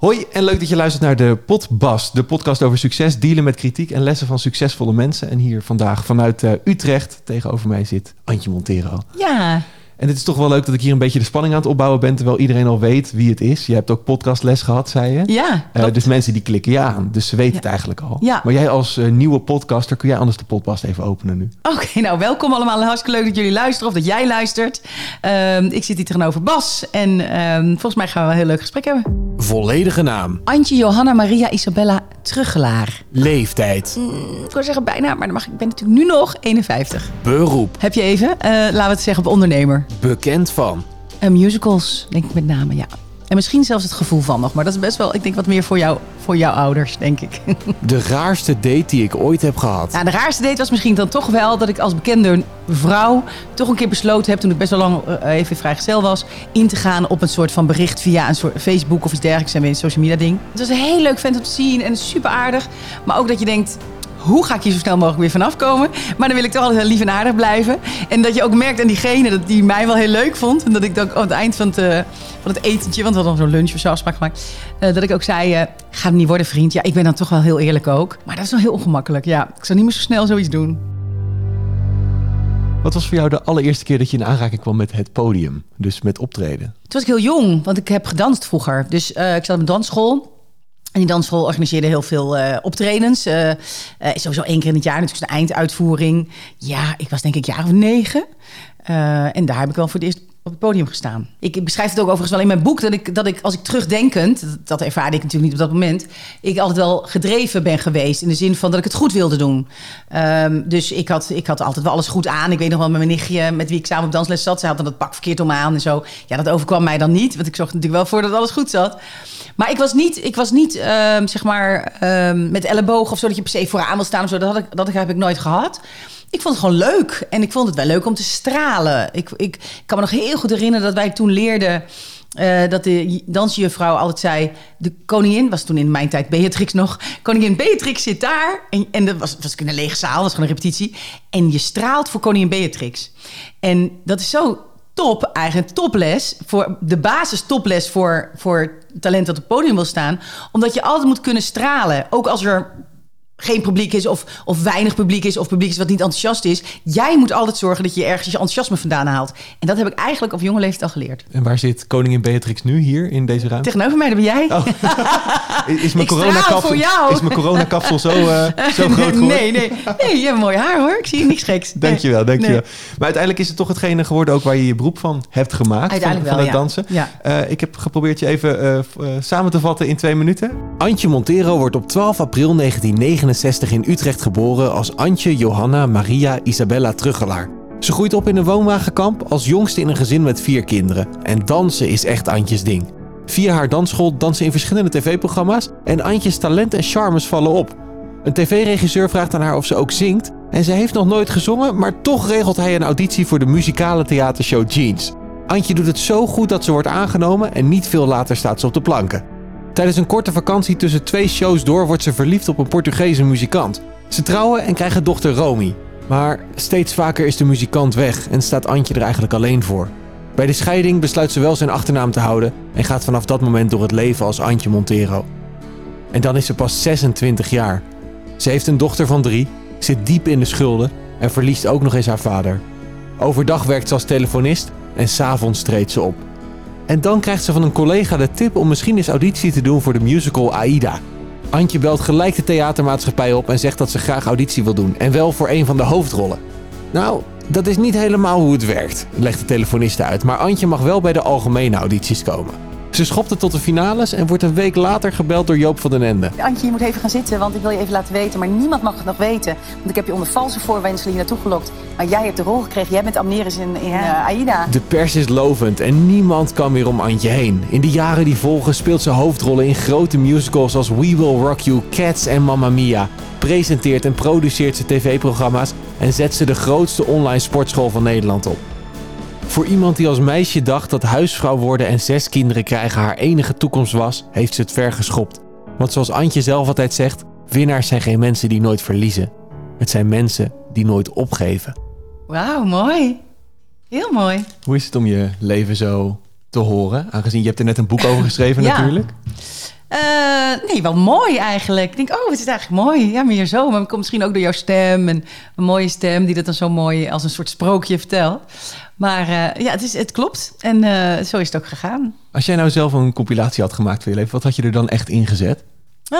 Hoi en leuk dat je luistert naar de Potbas, de podcast over succes, dealen met kritiek en lessen van succesvolle mensen. En hier vandaag vanuit uh, Utrecht tegenover mij zit Antje Montero. Ja. En het is toch wel leuk dat ik hier een beetje de spanning aan het opbouwen ben, terwijl iedereen al weet wie het is. Je hebt ook podcastles gehad, zei je. Ja. Uh, dus mensen die klikken je aan, dus ze weten het eigenlijk al. Ja. Maar jij als uh, nieuwe podcaster, kun jij anders de podcast even openen nu? Oké, okay, nou welkom allemaal. Hartstikke leuk dat jullie luisteren of dat jij luistert. Uh, ik zit hier tegenover Bas en ehm, volgens mij gaan we een heel leuk gesprek hebben. Volledige naam. Antje Johanna Maria Isabella Truggelaar. Leeftijd. Mm, ik wil zeggen bijna, maar dan mag, ik ben natuurlijk nu nog 51. Beroep. Heb je even, uh, laten we het zeggen, op ondernemer. Bekend van. Uh, musicals, denk ik met name, ja. En misschien zelfs het gevoel van nog. Maar dat is best wel, ik denk, wat meer voor, jou, voor jouw ouders, denk ik. De raarste date die ik ooit heb gehad. Nou, de raarste date was misschien dan toch wel dat ik als bekende vrouw toch een keer besloten heb, toen ik best wel lang uh, even vrijgezel was, in te gaan op een soort van bericht via een soort Facebook of iets dergelijks. En weer een social media ding. Het was een heel leuk vent om te zien en super aardig. Maar ook dat je denkt, hoe ga ik hier zo snel mogelijk weer vanaf komen? Maar dan wil ik toch altijd heel lief en aardig blijven. En dat je ook merkt aan diegene dat die mij wel heel leuk vond. En dat ik dan aan het eind van het, uh, van het etentje, want we hadden zo'n lunch of zo afspraak gemaakt. Uh, dat ik ook zei, uh, ga het niet worden vriend. Ja, ik ben dan toch wel heel eerlijk ook. Maar dat is wel heel ongemakkelijk. Ja, ik zou niet meer zo snel zoiets doen. Wat was voor jou de allereerste keer dat je in aanraking kwam met het podium? Dus met optreden? Toen was ik heel jong, want ik heb gedanst vroeger. Dus ik zat op een dansschool. En die dansschool organiseerde heel veel uh, optredens. Uh, uh, sowieso één keer in het jaar, natuurlijk een einduitvoering. Ja, ik was denk ik jaar of negen. en daar heb ik wel voor het eerst op het podium gestaan. Ik beschrijf het ook overigens wel in mijn boek... dat ik, dat ik als ik terugdenkend, dat, ervaarde ik natuurlijk niet op dat moment... ik altijd wel gedreven ben geweest... in de zin van dat ik het goed wilde doen. Um, dus ik had, ik had altijd wel alles goed aan. Ik weet nog wel met mijn nichtje, met wie ik samen op dansles zat... zij had dan dat pak verkeerd om aan en zo. Ja, dat overkwam mij dan niet, want ik zorgde natuurlijk wel voor dat alles goed zat... Maar ik was niet, ik was niet um, zeg maar, um, met elleboog of zo... dat je per se vooraan wil staan of zo. Dat, had ik, dat heb ik nooit gehad. Ik vond het gewoon leuk. En ik vond het wel leuk om te stralen. Ik, ik, kan me nog heel goed herinneren dat wij toen leerden... Uh, dat de dansjuffrouw altijd zei... de koningin, was toen in mijn tijd Beatrix nog... koningin Beatrix zit daar. En, en dat was, was in een lege zaal, was gewoon een repetitie. En je straalt voor koningin Beatrix. En dat is zo top, eigenlijk toples... voor de basis toples voor, voor talent dat op het podium wil staan. Omdat je altijd moet kunnen stralen. Ook als er geen publiek is of, of weinig publiek is... of publiek is wat niet enthousiast is. Jij moet altijd zorgen dat je ergens je enthousiasme vandaan haalt. En dat heb ik eigenlijk op jonge leeftijd al geleerd. En waar zit koningin Beatrix nu hier in deze ruimte? Tegenover mij, dat ben jij. Oh. is mijn jou. Is mijn coronakapsel zo, uh, zo groot geworden? Nee, nee. Nee, je hebt mooi haar hoor. Ik zie niks geks. Dankjewel, dankjewel. Nee. Maar uiteindelijk is het toch hetgene geworden ook waar je je beroep van hebt gemaakt. Uiteindelijk van, wel, van het ja. dansen. Ja. Uh, ik heb geprobeerd je even uh, uh, samen te vatten in twee minuten. Antje Montero wordt op 12 april 1969 in Utrecht geboren als Antje Johanna Maria Isabella Truggelaar. Ze groeit op in een woonwagenkamp als jongste in een gezin met vier kinderen. En dansen is echt Antjes ding. Via haar dansschool dansen in verschillende tv-programma's en Antjes talent en charmes vallen op. Een tv-regisseur vraagt aan haar of ze ook zingt en ze heeft nog nooit gezongen, maar toch regelt hij een auditie voor de muzikale theatershow Jeans. Antje doet het zo goed dat ze wordt aangenomen en niet veel later staat ze op de planken. Tijdens een korte vakantie tussen twee shows door wordt ze verliefd op een Portugese muzikant. Ze trouwen en krijgen dochter Romy. Maar steeds vaker is de muzikant weg en staat Antje er eigenlijk alleen voor. Bij de scheiding besluit ze wel zijn achternaam te houden en gaat vanaf dat moment door het leven als Antje Montero. En dan is ze pas 26 jaar. Ze heeft een dochter van drie, zit diep in de schulden en verliest ook nog eens haar vader. Overdag werkt ze als telefonist en s'avonds treedt ze op. En dan krijgt ze van een collega de tip om misschien eens auditie te doen voor de musical Aida. Antje belt gelijk de theatermaatschappij op en zegt dat ze graag auditie wil doen. En wel voor een van de hoofdrollen. Nou, dat is niet helemaal hoe het werkt, legt de telefoniste uit. Maar Antje mag wel bij de algemene audities komen. Ze schopt het tot de finales en wordt een week later gebeld door Joop van den Ende. Antje, je moet even gaan zitten, want ik wil je even laten weten. Maar niemand mag het nog weten. Want ik heb je onder valse voorwendselen hier naartoe gelokt. Maar jij hebt de rol gekregen. Jij bent Amneris in, in uh, Aida. De pers is lovend en niemand kan meer om Antje heen. In de jaren die volgen speelt ze hoofdrollen in grote musicals als We Will Rock You, Cats en Mamma Mia. Presenteert en produceert ze tv-programma's en zet ze de grootste online sportschool van Nederland op. Voor iemand die als meisje dacht dat huisvrouw worden en zes kinderen krijgen haar enige toekomst was, heeft ze het ver geschopt. Want zoals Antje zelf altijd zegt, winnaars zijn geen mensen die nooit verliezen. Het zijn mensen die nooit opgeven. Wauw, mooi. Heel mooi. Hoe is het om je leven zo te horen? Aangezien je hebt er net een boek over geschreven ja. natuurlijk. Uh, nee, wel mooi eigenlijk. Ik denk, oh, het is eigenlijk mooi. Ja, meer zo. Maar komt misschien ook door jouw stem. En een mooie stem die dat dan zo mooi als een soort sprookje vertelt. Maar uh, ja, het, is, het klopt. En uh, zo is het ook gegaan. Als jij nou zelf een compilatie had gemaakt voor je leven, wat had je er dan echt ingezet? Uh,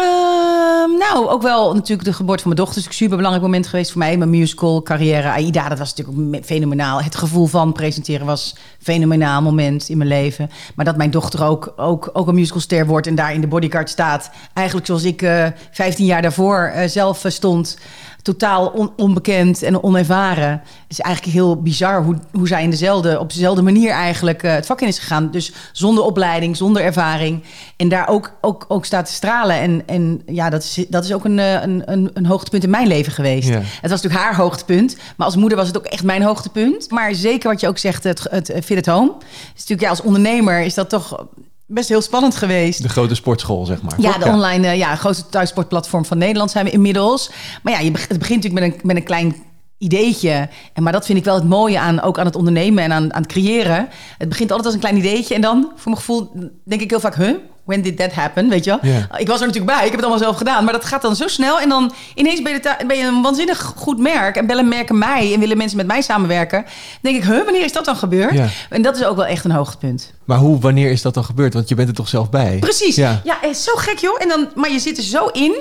nou, ook wel natuurlijk de geboorte van mijn dochter. is een super belangrijk moment geweest voor mij. Mijn musical carrière. AIDA, dat was natuurlijk fenomenaal. Het gevoel van presenteren was een fenomenaal moment in mijn leven. Maar dat mijn dochter ook, ook, ook een musicalster wordt en daar in de bodyguard staat. Eigenlijk zoals ik uh, 15 jaar daarvoor uh, zelf stond totaal onbekend en onervaren. Het is eigenlijk heel bizar hoe, hoe zij in dezelfde, op dezelfde manier eigenlijk uh, het vak in is gegaan. Dus zonder opleiding, zonder ervaring. En daar ook, ook, ook staat te stralen. En, en ja, dat is, dat is ook een, eh, een, een, een hoogtepunt in mijn leven geweest. Het was natuurlijk haar hoogtepunt. Maar als moeder was het ook echt mijn hoogtepunt. Maar zeker wat je ook zegt, het, het, het Fit at Home. Is natuurlijk, ja, als ondernemer is dat toch best heel spannend geweest. De grote sportschool, zeg maar. Ja, de online, uh, ja, grootste thuissportplatform van Nederland zijn we inmiddels. Maar ja, je begint, het begint natuurlijk met een, met een klein ideetje. En, maar dat vind ik wel het mooie aan, ook aan het ondernemen en aan, aan het creëren. Het begint altijd als een klein ideetje. En dan, voor mijn gevoel, denk ik heel vaak... Huh? When did that happen, weet je wel? Ik was er natuurlijk bij, ik heb het allemaal zelf gedaan. Maar dat gaat dan zo snel. En dan ineens ben je, ben je een waanzinnig goed merk. En bellen merken mij en willen mensen met mij samenwerken. Dan denk ik, huh, wanneer is dat dan gebeurd? En dat is ook wel echt een hoogtepunt. Maar hoe, wanneer is dat dan gebeurd? Want je bent er toch zelf bij? Precies. Ja, ja is zo gek joh. En dan, maar je zit er zo in.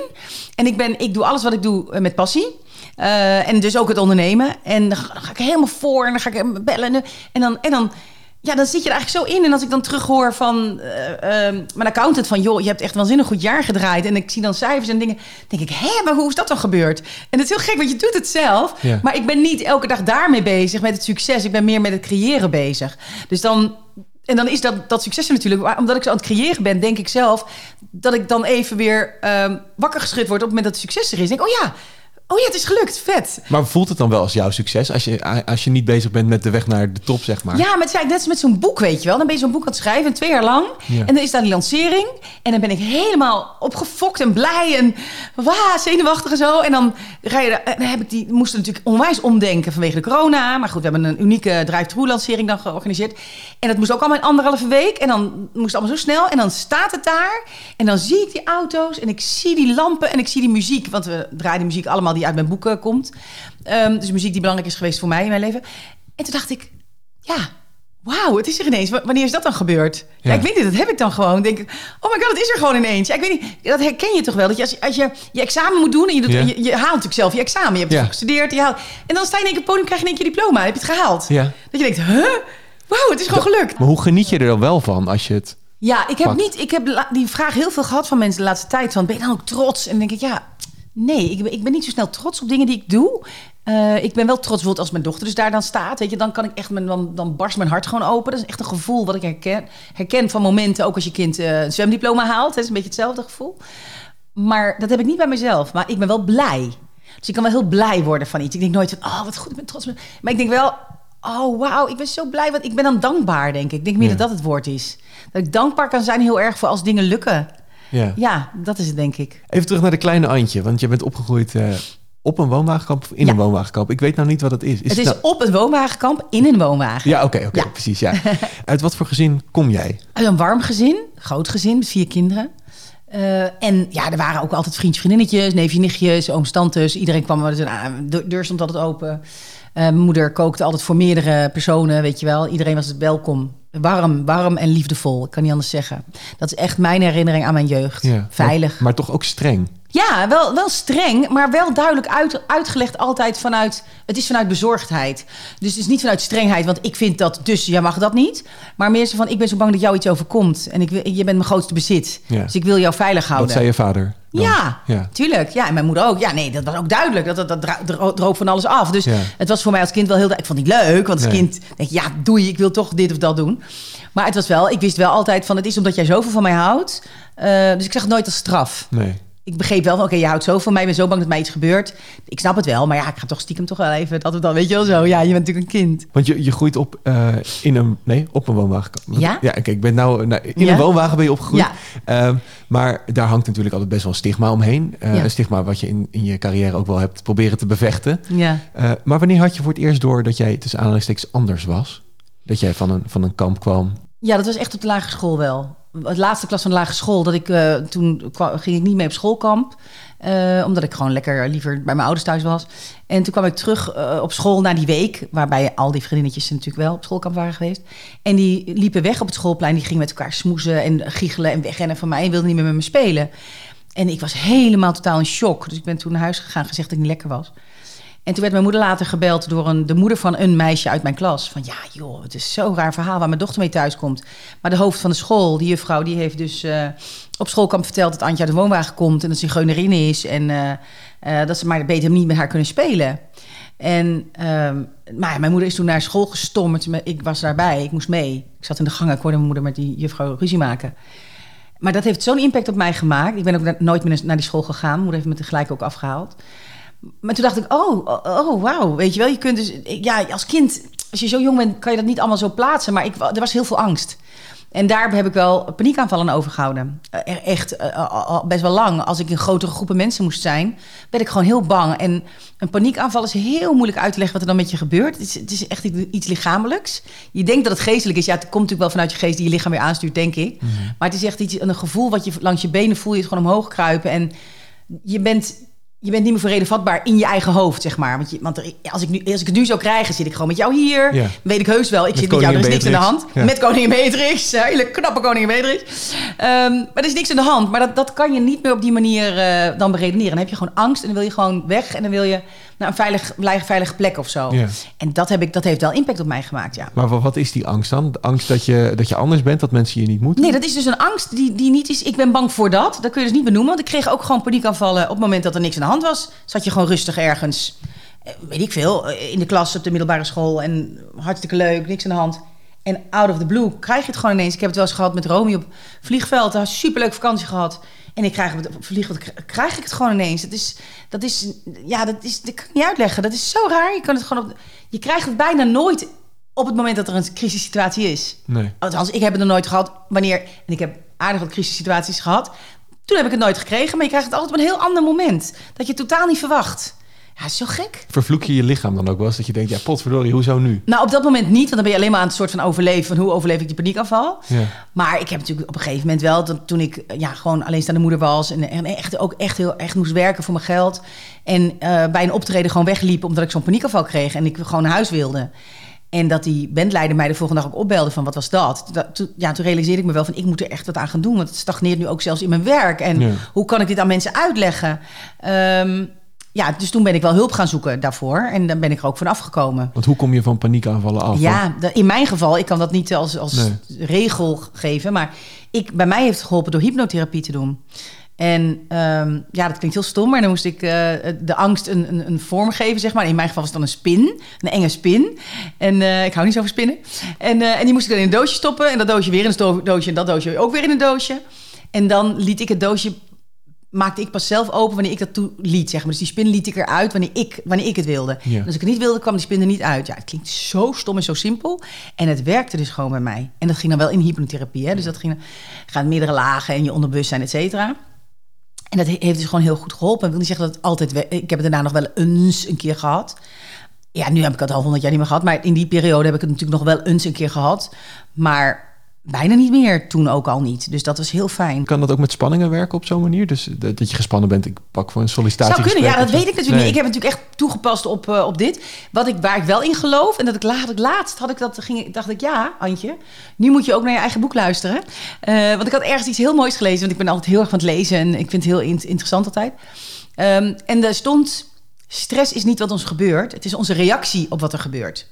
En ik, ben, ik doe alles wat ik doe eh, met passie. Uh, en dus ook het ondernemen. En dan ga ik helemaal voor en dan ga ik bellen. En dan, en dan ja, dan zit je er eigenlijk zo in. En als ik dan terughoor van uh, uh, mijn accountant van... joh, je hebt echt waanzinnig goed jaar gedraaid. En ik zie dan cijfers en dingen. denk ik, hé, maar hoe is dat dan gebeurd? En het is heel gek, want je doet het zelf. Maar ik ben niet elke dag daarmee bezig, met het succes. Ik ben meer met het creëren bezig. Dus dan... En dan is dat, dat succes natuurlijk. Maar omdat ik zo aan het creëren ben, denk ik zelf... dat ik dan even weer uh, wakker geschud word op het moment dat het succes er is. Denk, oh ja, Oh ja, het is gelukt. Vet. Maar voelt het dan wel als jouw succes als je, als je niet bezig bent met de weg naar de top, zeg maar? Ja, maar het is net als met zo'n boek, weet je wel. Dan ben je zo'n boek aan het schrijven, twee jaar lang. En dan is daar die lancering. En dan ben ik helemaal opgefokt en blij en wauw, zenuwachtig en zo. En dan, ga je, dan heb ik die, moesten natuurlijk onwijs omdenken vanwege de corona. Maar goed, we hebben een unieke drive-thru lancering dan georganiseerd. En dat moest ook allemaal in anderhalve week. En dan moest het allemaal zo snel. En dan staat het daar. En dan zie ik die auto's en ik zie die lampen en ik zie die muziek. Want we draaien muziek allemaal die uit mijn boeken komt. Um, dus muziek die belangrijk is geweest voor mij in mijn leven. En toen dacht ik, ja, wauw, het is er ineens. wanneer is dat dan gebeurd? Ja. ik weet niet, dat heb ik dan gewoon. Denk ik, oh my god, het is er gewoon ineens. Ja, ik weet niet, dat herken je toch wel? Dat je als, je als je je examen moet doen en je, doet, je, je, haalt natuurlijk zelf je examen. Je hebt ja. gestudeerd, je haalt, en dan sta je in één keer podium, krijg je in één keer diploma. Heb je het gehaald? Ja. Dat je denkt, huh? Wauw, het is gewoon gelukt. Maar hoe geniet je er dan wel van als je het ja, ik heb niet. Ik heb die vraag heel veel gehad van mensen de laatste tijd. Van ben je dan ook trots? En dan denk ik, ja, Nee, ik ben, ik ben niet zo snel trots op dingen die ik doe. Uh, ik ben wel trots bijvoorbeeld als mijn dochter dus daar dan staat. Weet je, dan kan ik echt, mijn, dan, dan barst mijn hart gewoon open. Dat is echt een gevoel wat ik herken, herken van momenten, ook als je kind uh, een zwemdiploma haalt. Dat is een beetje hetzelfde gevoel. Maar dat heb ik niet bij mezelf. Maar ik ben wel blij. Dus ik kan wel heel blij worden van iets. Ik denk nooit van, oh wat goed, ik ben trots. Maar ik denk wel, oh wauw, ik ben zo blij. Want ik ben dan dankbaar, denk ik. Ik denk meer dat dat het woord is. Dat ik dankbaar kan zijn heel erg voor als dingen lukken. Ja. ja, dat is het denk ik. Even terug naar de kleine Antje, want je bent opgegroeid uh, op een woonwagenkamp of in een woonwagenkamp. Ik weet nou niet wat het is. is het is op een woonwagenkamp in een woonwagen. Ja, oké, oké, precies. Ja. Uit wat voor gezin kom jij? Uit een warm gezin, groot gezin met vier kinderen. Uh, en ja, er waren ook altijd vriendjes, vriendinnetjes, neefjes, nichtjes, ooms, tantes. Iedereen kwam, de deur stond altijd open. Uh, mijn moeder kookte altijd voor meerdere personen, weet je wel. Iedereen was welkom. Warm, warm en liefdevol. Ik kan niet anders zeggen. Dat is echt mijn herinnering aan mijn jeugd. Veilig. Maar, maar, toch ook streng. Ja, wel, wel streng, maar wel duidelijk uit, uitgelegd altijd vanuit... Het is vanuit bezorgdheid. Dus het is niet vanuit strengheid, want ik vind dat, dus jij mag dat niet. Maar meer zo van, ik ben zo bang dat jou iets overkomt. En ik, je bent mijn grootste bezit. Dus ik wil jou veilig houden. Wat zei je vader? Ja, ja, tuurlijk. Ja, en mijn moeder ook. Ja, nee, dat was ook duidelijk. Dat, dat, dat droop van alles af. Dus het was voor mij als kind wel heel... Ik vond het niet leuk, want als kind denk je... Ja, doei, ik wil toch dit of dat doen. Maar het was wel... Ik wist wel altijd van... Het is omdat jij zoveel van mij houdt. Uh, dus ik zag het nooit als straf. Nee ik begreep wel van, oké, je houdt zo van mij, ik ben zo bang dat mij iets gebeurt. Ik snap het wel, maar ja, ik ga toch stiekem toch wel even, dat we dan, weet je wel zo. Ja, je bent natuurlijk een kind. Want je, je groeit op uh, in een, nee, op een woonwagen. Ja? Ja, kijk, ik ben nou, nou in een woonwagen ben je opgegroeid. Ja. Uh, maar daar hangt natuurlijk altijd best wel een stigma omheen. Uh, ja. Een stigma wat je in, in je carrière ook wel hebt proberen te bevechten. Ja. Eh, maar wanneer had je voor het eerst door dat jij tussen aanhalingstekens anders was? Dat jij van een, van een kamp kwam? Ja, dat was echt op de lagere school wel. Het laatste klas van de lagere school, dat ik uh, toen ging ik niet mee op schoolkamp. Uh, omdat ik gewoon lekker liever bij mijn ouders thuis was. En toen kwam ik terug uh, op school na die week, waarbij al die vriendinnetjes natuurlijk wel op schoolkamp waren geweest. En die liepen weg op het schoolplein, die gingen met elkaar smoezen en giechelen en wegrennen van mij en wilden niet meer met me spelen. En ik was helemaal totaal in shock. Dus ik ben toen naar huis gegaan, gezegd dat ik niet lekker was. En toen werd mijn moeder later gebeld door een, de moeder van een meisje uit mijn klas. Van ja, joh, het is zo'n raar verhaal waar mijn dochter mee thuis komt. Maar de hoofd van de school, die juffrouw, die heeft dus uh, op schoolkamp verteld dat Antje uit de woonwagen komt en dat ze zigeunerin is. En uh, uh, dat ze maar beter niet met haar kunnen spelen. En ehm, maar mijn moeder is toen naar school gestommerd. Ik was daarbij, ik moest mee. Ik zat in de gang, ik hoorde mijn moeder met die juffrouw ruzie maken. Maar dat heeft zo'n impact op mij gemaakt. Ik ben ook nooit meer naar die school gegaan. Mijn moeder heeft me tegelijk ook afgehaald. Maar toen dacht ik, oh, oh, oh wauw. Weet je wel, je kunt dus... Ja, als kind, als je zo jong bent, kan je dat niet allemaal zo plaatsen. Maar ik, er was heel veel angst. En daar heb ik wel paniekaanvallen over gehouden. Eh, echt uh, best wel lang. Als ik in grotere groepen mensen moest zijn, werd ik gewoon heel bang. En een paniekaanval is heel moeilijk uit te leggen wat er dan met je gebeurt. Het is, het is echt iets lichamelijks. Je denkt dat het geestelijk is. Ja, het komt natuurlijk wel vanuit je geest die je lichaam weer aanstuurt, denk ik. Mhm. Maar het is echt iets, een gevoel wat je langs je benen voel. Je het gewoon omhoog kruipen. En je bent je bent niet meer voor reden vatbaar in je eigen hoofd, zeg maar. Want, je, want als, ik nu, als ik het nu zou krijgen, zit ik gewoon met jou hier. Weet ik heus wel. Ik zit met jou, er is niks in de hand. Met koningin Beatrix. Hele knappe koningin Beatrix. Um, maar er is niks in de hand. Maar dat, dat kan je niet meer op die manier uh, dan beredeneren. Dan heb je gewoon angst en dan wil je gewoon weg. En dan wil je naar een veilig, veilige plek of zo. Ja. En dat, heb ik, dat heeft wel impact op mij gemaakt, ja. Maar wat is die angst dan? De angst dat je, dat je anders bent, dat mensen je niet moeten? Nee, dat is dus een angst die, die niet is... Ik ben bang voor dat. Dat kun je dus niet benoemen. Want ik kreeg ook gewoon paniekaanvallen op het moment dat er niks aan de hand was. Zat je gewoon rustig ergens, eh, weet ik veel, eh, in de klas op de middelbare school. En hartstikke leuk, niks aan de hand. En out of the blue krijg je het gewoon ineens. Ik heb het wel eens gehad met Romy op vliegveld. Een superleuke vakantie gehad. En ik krijg het vliegveld, krijg ik het gewoon ineens. Dat is, dat is, ja, dat is, dat kan ik niet uitleggen. Dat is zo raar. Je kan het gewoon op, je krijgt het bijna nooit op het moment dat er een crisissituatie is. Nee. Althans, ik heb het nog nooit gehad. Wanneer, en ik heb aardig wat crisissituaties gehad. Toen heb ik het nooit gekregen, maar je krijgt het altijd op een heel ander moment. Dat je totaal niet verwacht. Ja, is zo gek. Vervloek je je lichaam dan ook wel eens? Dat je denkt, ja, potverdorie, hoezo nu? Nou, op dat moment niet. Want dan ben je alleen maar aan het soort van overleven. Van hoe overleef ik die paniekafval? Ja. Maar ik heb natuurlijk op een gegeven moment wel... Dat, toen ik ja, gewoon alleenstaande moeder was... En, en echt, ook echt heel echt moest werken voor mijn geld. En uh, bij een optreden gewoon wegliep... omdat ik zo'n paniekafval kreeg. En ik gewoon naar huis wilde. En dat die bandleider mij de volgende dag ook opbelde van wat was dat? dat ja, toen realiseerde ik me wel van ik moet er echt wat aan gaan doen. Want het stagneert nu ook zelfs in mijn werk. En hoe kan ik dit aan mensen uitleggen? Um, ja, dus toen ben ik wel hulp gaan zoeken daarvoor. En dan ben ik er ook van afgekomen. Want hoe kom je van paniekaanvallen af? Ja, in mijn geval, ik kan dat niet als, als regel geven. Maar ik, bij mij heeft het geholpen door hypnotherapie te doen. En um, ja, dat klinkt heel stom, maar dan moest ik uh, de angst een, een, een, vorm geven, zeg maar. In mijn geval was het dan een spin, een enge spin. En uh, ik hou niet zo van spinnen. En, uh, en die moest ik dan in een doosje stoppen. En dat doosje weer in een doosje en dat doosje ook weer in een doosje. En dan liet ik het doosje maakte ik pas zelf open wanneer ik dat toe liet, zeg maar. Dus die spin liet ik eruit wanneer ik, wanneer ik het wilde. Ja. als ik het niet wilde, kwam die spin er niet uit. Ja, het klinkt zo stom en zo simpel. En het werkte dus gewoon bij mij. En dat ging dan wel in hypnotherapie. Hè? Dus dat ging, gaat meerdere lagen in je onderbewustzijn, et cetera. En dat heeft dus gewoon heel goed geholpen. Ik wil niet zeggen dat het altijd... Ik heb het daarna nog wel eens een keer gehad. Ja, nu heb ik het al honderd jaar niet meer gehad. Maar in die periode heb ik het natuurlijk nog wel eens een keer gehad. Maar bijna niet meer. Toen ook al niet. Dus dat was heel fijn. Kan dat ook met spanningen werken op zo'n manier? Dus dat je gespannen bent, ik pak voor een sollicitatie. Zou kunnen, ja, dat weet ik natuurlijk niet. Ik heb het natuurlijk echt toegepast op, uh, op dit. Wat ik, waar ik wel in geloof, en dat ik, laat, laatst had ik dat, ging, dacht ik, ja, Antje, nu moet je ook naar je eigen boek luisteren. Uh, want ik had ergens iets heel moois gelezen, want ik ben altijd heel erg van het lezen en ik vind het heel interessant altijd. Um, en daar stond, stress is niet wat ons gebeurt, het is onze reactie op wat er gebeurt.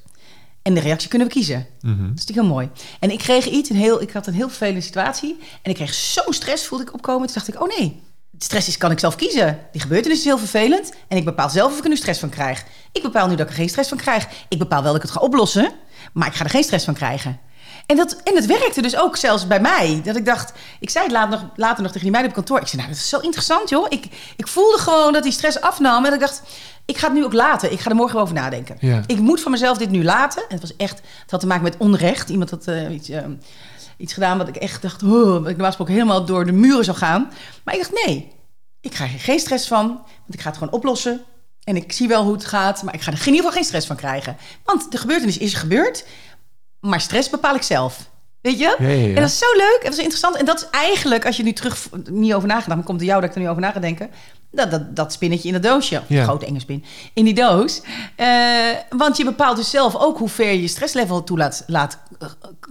En de reactie kunnen we kiezen. Mm -hmm. Dat is natuurlijk heel mooi. En ik kreeg iets, een heel, ik had een heel vervelende situatie. En ik kreeg zo'n stress, voelde ik opkomen. Toen dacht ik, oh nee, stress is, kan ik zelf kiezen. Die gebeurtenis is heel vervelend. En ik bepaal zelf of ik er nu stress van krijg. Ik bepaal nu dat ik er geen stress van krijg. Ik bepaal wel dat ik het ga oplossen. Maar ik ga er geen stress van krijgen. En dat, en het werkte dus ook zelfs bij mij. Dat ik dacht, ik zei het later nog, later nog tegen die meiden op kantoor. Ik zei, nou, dat is zo interessant, joh. Ik, ik voelde gewoon dat die stress afnam. En ik dacht, ik ga het nu ook laten. Ik ga er morgen over nadenken. Ja. Ik moet van mezelf dit nu laten. En het was echt, het had te maken met onrecht. Iemand had uh, iets, uh, iets gedaan wat ik echt dacht, oh, ik normaal gesproken helemaal door de muren zou gaan. Maar ik dacht, nee, ik ga er geen stress van. Want ik ga het gewoon oplossen. En ik zie wel hoe het gaat, maar ik ga er in ieder geval geen stress van krijgen. Want de gebeurtenis is gebeurd. Maar stress bepaal ik zelf. Weet je? En dat is zo leuk. En dat is interessant. En dat is eigenlijk, als je nu terug niet over nagedacht, dan komt het jou dat ik er nu over na ga denken. Dat, dat, dat spinnetje in dat doosje, ja. grote enge spin, in die doos. Uh, want je bepaalt dus zelf ook hoe ver je stresslevel toe laat, laat,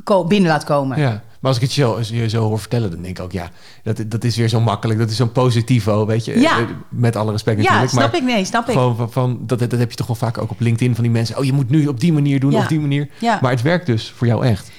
uh, binnen laat komen. Ja, maar als ik het zo, je zo hoor vertellen, dan denk ik ook, ja, dat, dat is weer zo makkelijk. Dat is zo'n positivo, weet je. Ja. Eh, met alle respect natuurlijk. Ja, snap ik, nee, snap ik. Van, van, dat, dat heb je toch wel vaak ook op LinkedIn van die mensen. Oh, je moet nu op die manier doen, op die manier. Ja. Maar het werkt dus voor jou echt.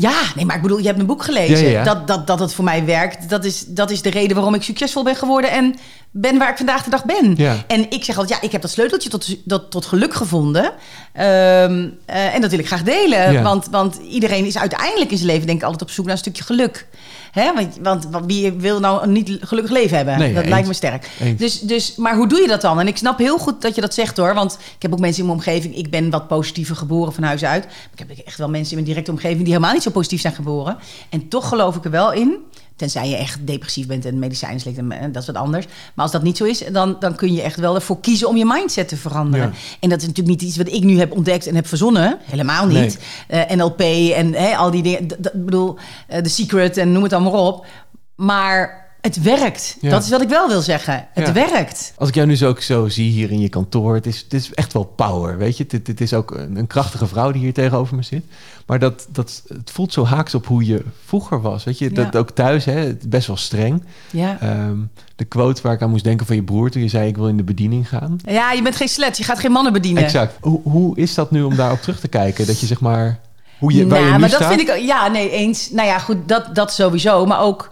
Ja, nee, maar ik bedoel, je hebt mijn boek gelezen. Dat, dat, dat het voor mij werkt, dat is, dat is de reden waarom ik succesvol ben geworden en ben waar ik vandaag de dag ben. En ik zeg altijd, ja, ik heb dat sleuteltje tot, tot, tot geluk gevonden. Um, en dat wil ik graag delen. Want, want iedereen is uiteindelijk in zijn leven, denk ik, altijd op zoek naar een stukje geluk. Hè? Want, want, wie wil nou een niet gelukkig leven hebben? Nee, dat lijkt me sterk. Dus, dus, maar hoe doe je dat dan? En ik snap heel goed dat je dat zegt hoor. Want ik heb ook mensen in mijn omgeving. Ik ben wat positiever geboren van huis uit. Ik heb echt wel mensen in mijn directe omgeving die helemaal niet zo positief zijn geboren. En toch geloof ik er wel in Tenzij je echt depressief bent en medicijnen slikt en dat is wat anders. Maar als dat niet zo is, dan, dan kun je echt wel ervoor kiezen om je mindset te veranderen. En dat is natuurlijk niet iets wat ik nu heb ontdekt en heb verzonnen. Helemaal niet. Nee. Uh, NLP en hey, al die dingen. Ik bedoel, uh, The Secret en noem het allemaal op. Maar het werkt. Dat is wat ik wel wil zeggen. Het werkt. Als ik jou nu zo, ook zo zie hier in je kantoor, het is, het is echt wel power, weet je. Het, het is ook een, een, krachtige vrouw die hier tegenover me zit. Maar dat, dat, het voelt zo haaks op hoe je vroeger was, weet je. Dat ook thuis, hè, best wel streng. Ja. Ehm, de quote waar ik aan moest denken van je broer toen je zei ik wil in de bediening gaan. Ja, je bent geen slet, je gaat geen mannen bedienen. Exact. Hoe, hoe is dat nu om daarop terug te kijken? Dat je zeg maar... Hoe je, waar nou, je maar dat vind ik... Ja, nee, eens. Nou ja, goed, dat, dat sowieso. Maar ook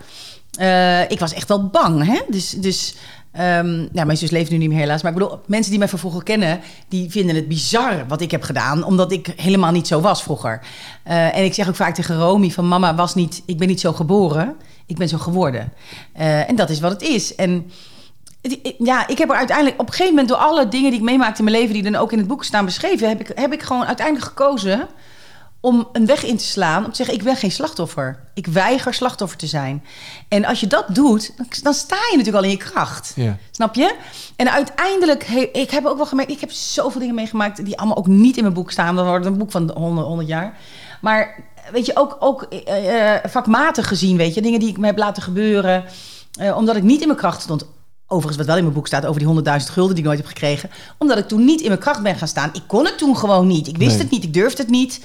uh, ik was echt wel bang. Hè? Dus, dus um, nou, mijn zus leeft nu niet meer helaas. Maar ik bedoel, mensen die mij van vroeger kennen... die vinden het bizar wat ik heb gedaan. Omdat ik helemaal niet zo was vroeger. Uh, en ik zeg ook vaak tegen Romy van... mama, was niet, ik ben niet zo geboren. Ik ben zo geworden. Uh, en dat is wat het is. En ja, ik heb er uiteindelijk op een gegeven moment... door alle dingen die ik meemaakte in mijn leven... die dan ook in het boek staan beschreven... heb ik, heb ik gewoon uiteindelijk gekozen om een weg in te slaan. Om te zeggen, ik ben geen slachtoffer. Ik weiger slachtoffer te zijn. En als je dat doet, dan sta je natuurlijk al in je kracht. Ja. Snap je? En uiteindelijk, ik heb ook wel gemerkt... ik heb zoveel dingen meegemaakt... die allemaal ook niet in mijn boek staan. Dan wordt een boek van 100, 100 jaar. Maar weet je, ook, ook uh, vakmatig gezien, weet je... dingen die ik me heb laten gebeuren... Uh, omdat ik niet in mijn kracht stond Overigens, wat wel in mijn boek staat over die 100.000 gulden die ik nooit heb gekregen. Omdat ik toen niet in mijn kracht ben gaan staan. Ik kon het toen gewoon niet. Ik wist het niet, ik durfde het niet.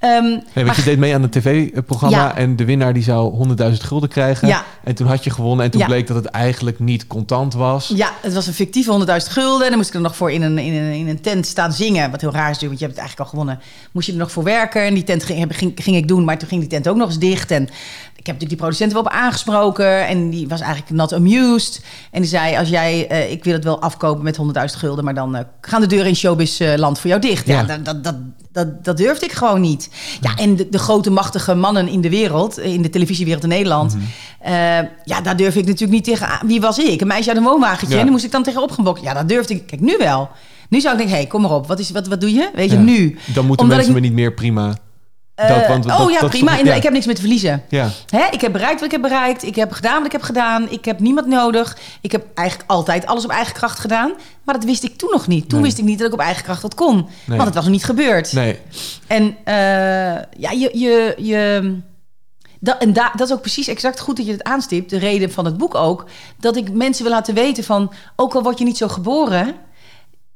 Um, nee, want je deed mee aan een tv-programma en de winnaar die zou 100.000 gulden krijgen. Ja. En toen had je gewonnen en toen bleek dat het eigenlijk niet contant was. Ja, het was een fictieve 100.000 gulden. En dan moest ik er nog voor in een, in, een, in een tent staan zingen. Wat heel raar is, want je hebt het eigenlijk al gewonnen. Moest je er nog voor werken. En die tent ging, ging, ging ik doen, maar toen ging die tent ook nog eens dicht. En ik heb natuurlijk die producenten wel op aangesproken. En die was eigenlijk not amused. En die zei, als jij, uh, ik wil het wel afkopen met 100.000 gulden... maar dan uh, gaan de deuren in showbizland uh, voor jou dicht. Ja, ja dat, dat, dat, dat durfde ik gewoon niet. Ja, en de, de, grote machtige mannen in de wereld, in de televisiewereld in Nederland. Mm ja, daar durf ik natuurlijk niet tegen. Wie was ik? Een meisje uit een woonwagentje. En dan moest ik dan tegen opgebokt. Ja, dat durfde ik. Kijk, nu wel. Nu zou ik denken, hé, hey, kom maar op. Wat, is, wat, wat doe je? Weet je, nu. Dan moeten mensen me niet meer prima dat, want, oh ja, prima. Ik heb niks meer te verliezen. Ja. Hè? Ik heb bereikt wat ik heb bereikt. Ik heb gedaan wat ik heb gedaan. Ik heb niemand nodig. Ik heb eigenlijk altijd alles op eigen kracht gedaan. Maar dat wist ik toen nog niet. Toen wist ik niet dat ik op eigen kracht dat kon. Want het was nog niet gebeurd. Nee. En uh, ja, je... je, je dat, en da, dat is ook precies exact goed dat je het aanstipt. De reden van het boek ook. Dat ik mensen wil laten weten van... ook al word je niet zo geboren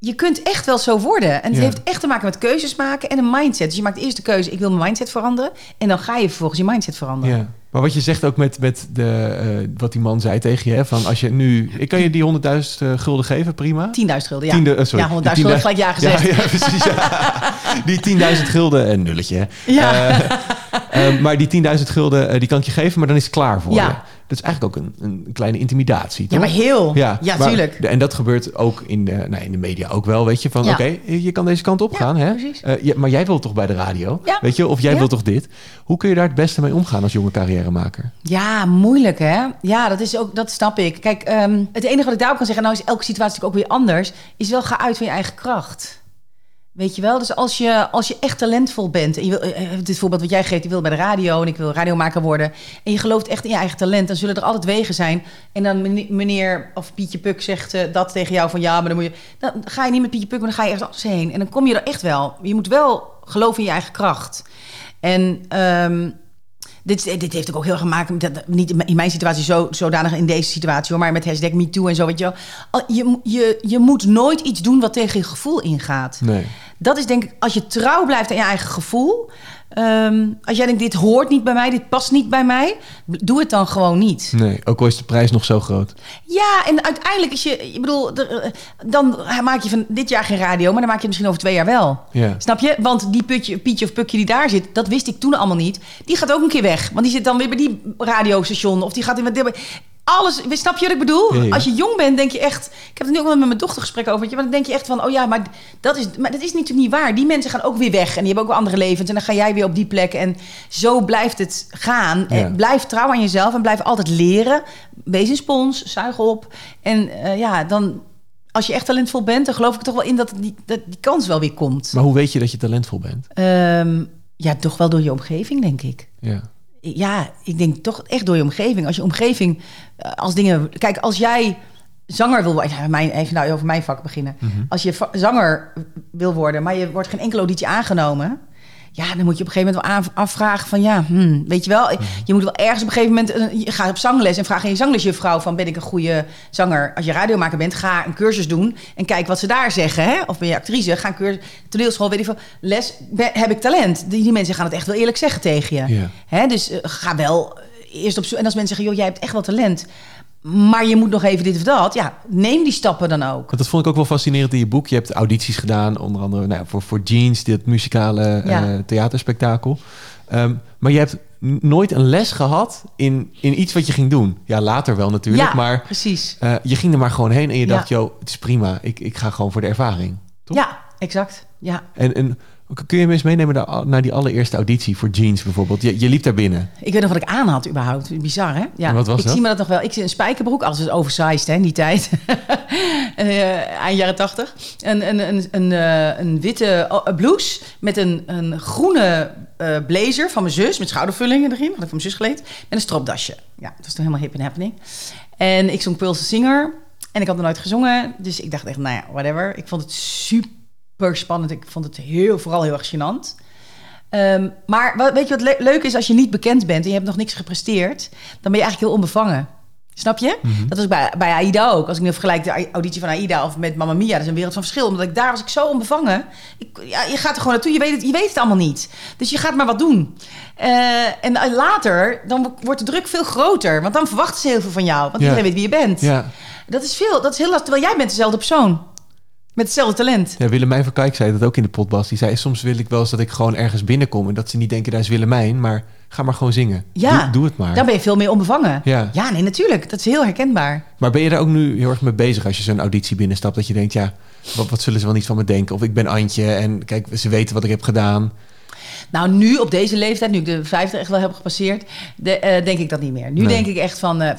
je kunt echt wel zo worden. En het heeft echt te maken met keuzes maken en een mindset. Dus je maakt eerst de keuze, ik wil mijn mindset veranderen. En dan ga je vervolgens je mindset veranderen. Ja. Maar wat je zegt ook met, met de, uh, wat die man zei tegen je, van als je nu, ik kan je die 100.000 uh, gulden geven, prima. 10.000 gulden, ja. Tiende, uh, sorry, ja, 100.000 gulden gelijk ja gezegd. Ja, ja precies. Ja. die 10.000 gulden, een nulletje. Ja. maar die 10.000 gulden, die kan ik je geven, maar dan is het klaar voor ja. je. Dat is eigenlijk ook een, een kleine intimidatie. Toch? Ja, maar heel. Ja, ja tuurlijk. En dat gebeurt ook in de, nou, in de media ook wel. Weet je, van oké, je kan deze kant op gaan. hè? Uh, maar jij wilt toch bij de radio? Weet je, of jij wilt toch dit? Hoe kun je daar het beste mee omgaan als jonge carrièremaker? Ja, moeilijk hè? Ja, dat is ook, dat snap ik. Kijk, um, het enige wat ik daarop kan zeggen, nou is elke situatie ook weer anders, is wel ga uit van je eigen kracht. Weet je wel? Dus als je, als je echt talentvol bent... en je wil, eh, dit voorbeeld wat jij geeft, je wil bij de radio... en ik wil radiomaker worden... en je gelooft echt in je eigen talent... dan zullen er altijd wegen zijn. En dan meneer of Pietje Puk zegt uh, dat tegen jou van... ja, maar dan moet je... dan ga je niet met Pietje Puk, maar dan ga je ergens anders heen. En dan kom je er echt wel. Je moet wel geloven in je eigen kracht. En... Um, dit, dit heeft ook heel gemaakt, dat, niet in mijn situatie zo, zodanig in deze situatie hoor, maar met hashtag MeToo en zo, weet je wel. Je, je, je moet nooit iets doen wat tegen je gevoel ingaat. Nee. Dat is denk ik, als je trouw blijft aan je eigen gevoel, Ehm, als jij denkt, dit hoort niet bij mij, dit past niet bij mij, doe het dan gewoon niet. Nee, ook al is de prijs nog zo groot. Ja, en uiteindelijk is je, ik bedoel, eh, dan maak je van dit jaar geen radio, maar dan maak je het misschien over twee jaar wel. Ja. Snap je? Want die putje, Pietje of Pukje die daar zit, dat wist ik toen allemaal niet. Die gaat ook een keer weg, want die zit dan weer bij die radiostation of die gaat in alles. Snap je wat ik bedoel? Als je jong bent, denk je echt. Ik heb het nu ook wel met mijn dochter gesprek over. Want dan denk je echt van: oh ja, maar dat is, maar dat is natuurlijk niet waar. Die mensen gaan ook weer weg en die hebben ook wel andere levens. En dan ga jij weer op die plek. En zo blijft het gaan. En blijf trouw aan jezelf en blijf altijd leren. Wees een spons, zuig op. En uh, ja, dan. Als je echt talentvol bent, dan geloof ik toch wel in dat die, dat die kans wel weer komt. Maar hoe weet je dat je talentvol bent? Um, ja, toch wel door je omgeving, denk ik. Ja ja, ik denk toch echt door je omgeving. Als je omgeving, eh, als dingen. Kijk, als jij zanger wil worden. Ja, mijn, even nou over mijn vak beginnen. Mhm. Als je zanger wil worden, maar je wordt geen enkele auditie aangenomen. Ja, dan moet je op een gegeven moment wel afvragen van ja, hmm, weet je wel, je moet wel ergens op een gegeven moment, je gaat op zangles en vraag aan je zanglesjuffrouw van ben ik een goede zanger? Als je radiomaker bent, ga een cursus doen en kijk wat ze daar zeggen. Hè? Of ben je actrice, ga een cursus, toneelschool, weet ik veel, les, heb ik talent? Die, die mensen gaan het echt wel eerlijk zeggen tegen je. Hè? Dus uh, ga wel eerst op zoek. En als mensen zeggen, joh, jij hebt echt wel talent maar je moet nog even dit of dat. Ja, neem die stappen dan ook. Dat vond ik ook wel fascinerend in je boek. Je hebt audities gedaan, onder andere nou, voor, voor Jeans, dit muzikale ja. uh, theaterspektakel. Um, maar je hebt nooit een les gehad in, in iets wat je ging doen. Ja, later wel natuurlijk. Ja, maar precies. Uh, je ging er maar gewoon heen en je dacht, joh, het is prima. Ik, ik ga gewoon voor de ervaring. Toch? Ja, exact. Ja. En, en Kun je me eens meenemen naar die allereerste auditie voor jeans bijvoorbeeld? Je, je liep daar binnen. Ik weet nog wat ik aan had überhaupt. Bizar, hè? Ja. wat was ik zie me dat nog wel. Ik zit een spijkerbroek, als het oversized, hè, in die tijd. uh, eind jaren tachtig. Een, een, een, een, uh, een witte uh, blouse met een, een groene blazer van mijn zus... met schoudervullingen erin, had ik van mijn zus geleend. En een stropdasje. Ja, dat was toen helemaal hip en happening. En ik zong Pulse Singer. En ik had nog nooit gezongen. Dus ik dacht echt, nou ja, whatever. Ik vond het super spannend. Ik vond het heel, vooral heel erg gênant. Ehm, maar wat, weet je wat leuk is als je niet bekend bent en je hebt nog niks gepresteerd, dan ben je eigenlijk heel onbevangen. Snap je? Mhm. Dat was bij, bij AIDA ook. Als ik nu vergelijk de auditie van AIDA of met Mamma Mia, dat is een wereld van verschil. Omdat ik daar was ik zo onbevangen. Ik, ja, je gaat er gewoon naartoe, je weet, het, je weet het allemaal niet. Dus je gaat maar wat doen. Uh, en later, dan wordt de druk veel groter. Want dan verwachten ze heel veel van jou. Want iedereen weet wie je bent. Ja. Dat is veel, dat is heel lastig. Terwijl jij bent dezelfde persoon. Met hetzelfde talent. Ja, Willemijn van Kijk zei dat ook in de potbas. Die zei, soms wil ik wel eens dat ik gewoon ergens binnenkom... en dat ze niet denken, daar is Willemijn, maar ga maar gewoon zingen. Ja, doe, het maar. Dan ben je veel meer onbevangen. Ja. ja, nee, natuurlijk. Dat is heel herkenbaar. Maar ben je daar ook nu heel erg mee bezig als je zo'n auditie binnenstapt... dat je denkt, ja, wat, wat zullen ze wel niet van me denken? Of ik ben Antje en kijk, ze weten wat ik heb gedaan... Nou, nu op deze leeftijd, nu ik de 50 echt wel heb gepasseerd, de, uh, denk ik dat niet meer. Nu denk ik echt van, uh,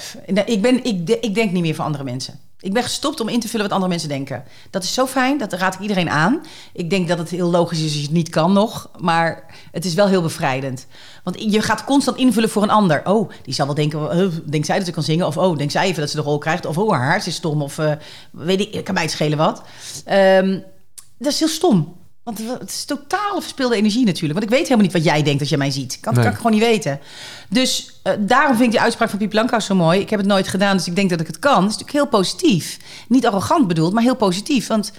ik, ben, ik, de, ik denk niet meer voor andere mensen. Ik ben gestopt om in te vullen wat andere mensen denken. Dat is zo fijn, dat raad ik iedereen aan. Ik denk dat het heel logisch is als je het niet kan nog, maar het is wel heel bevrijdend. Want je gaat constant invullen voor een ander. Oh, die zal wel denken, uh, denkt zij dat ze kan zingen? Of oh, denkt zij even dat ze de rol krijgt? Of oh, haar haar is stom? Of uh, weet ik, kan mij het schelen wat. Um, dat is heel stom. Want het is totale verspilde energie natuurlijk. Want ik weet helemaal niet wat jij denkt als je mij ziet. Kan, kan ik gewoon niet weten. Dus uh, daarom vind ik die uitspraak van Piep Lankhuis zo mooi. Ik heb het nooit gedaan, dus ik denk dat ik het kan. Dat is natuurlijk heel positief. Niet arrogant bedoeld, maar heel positief. Want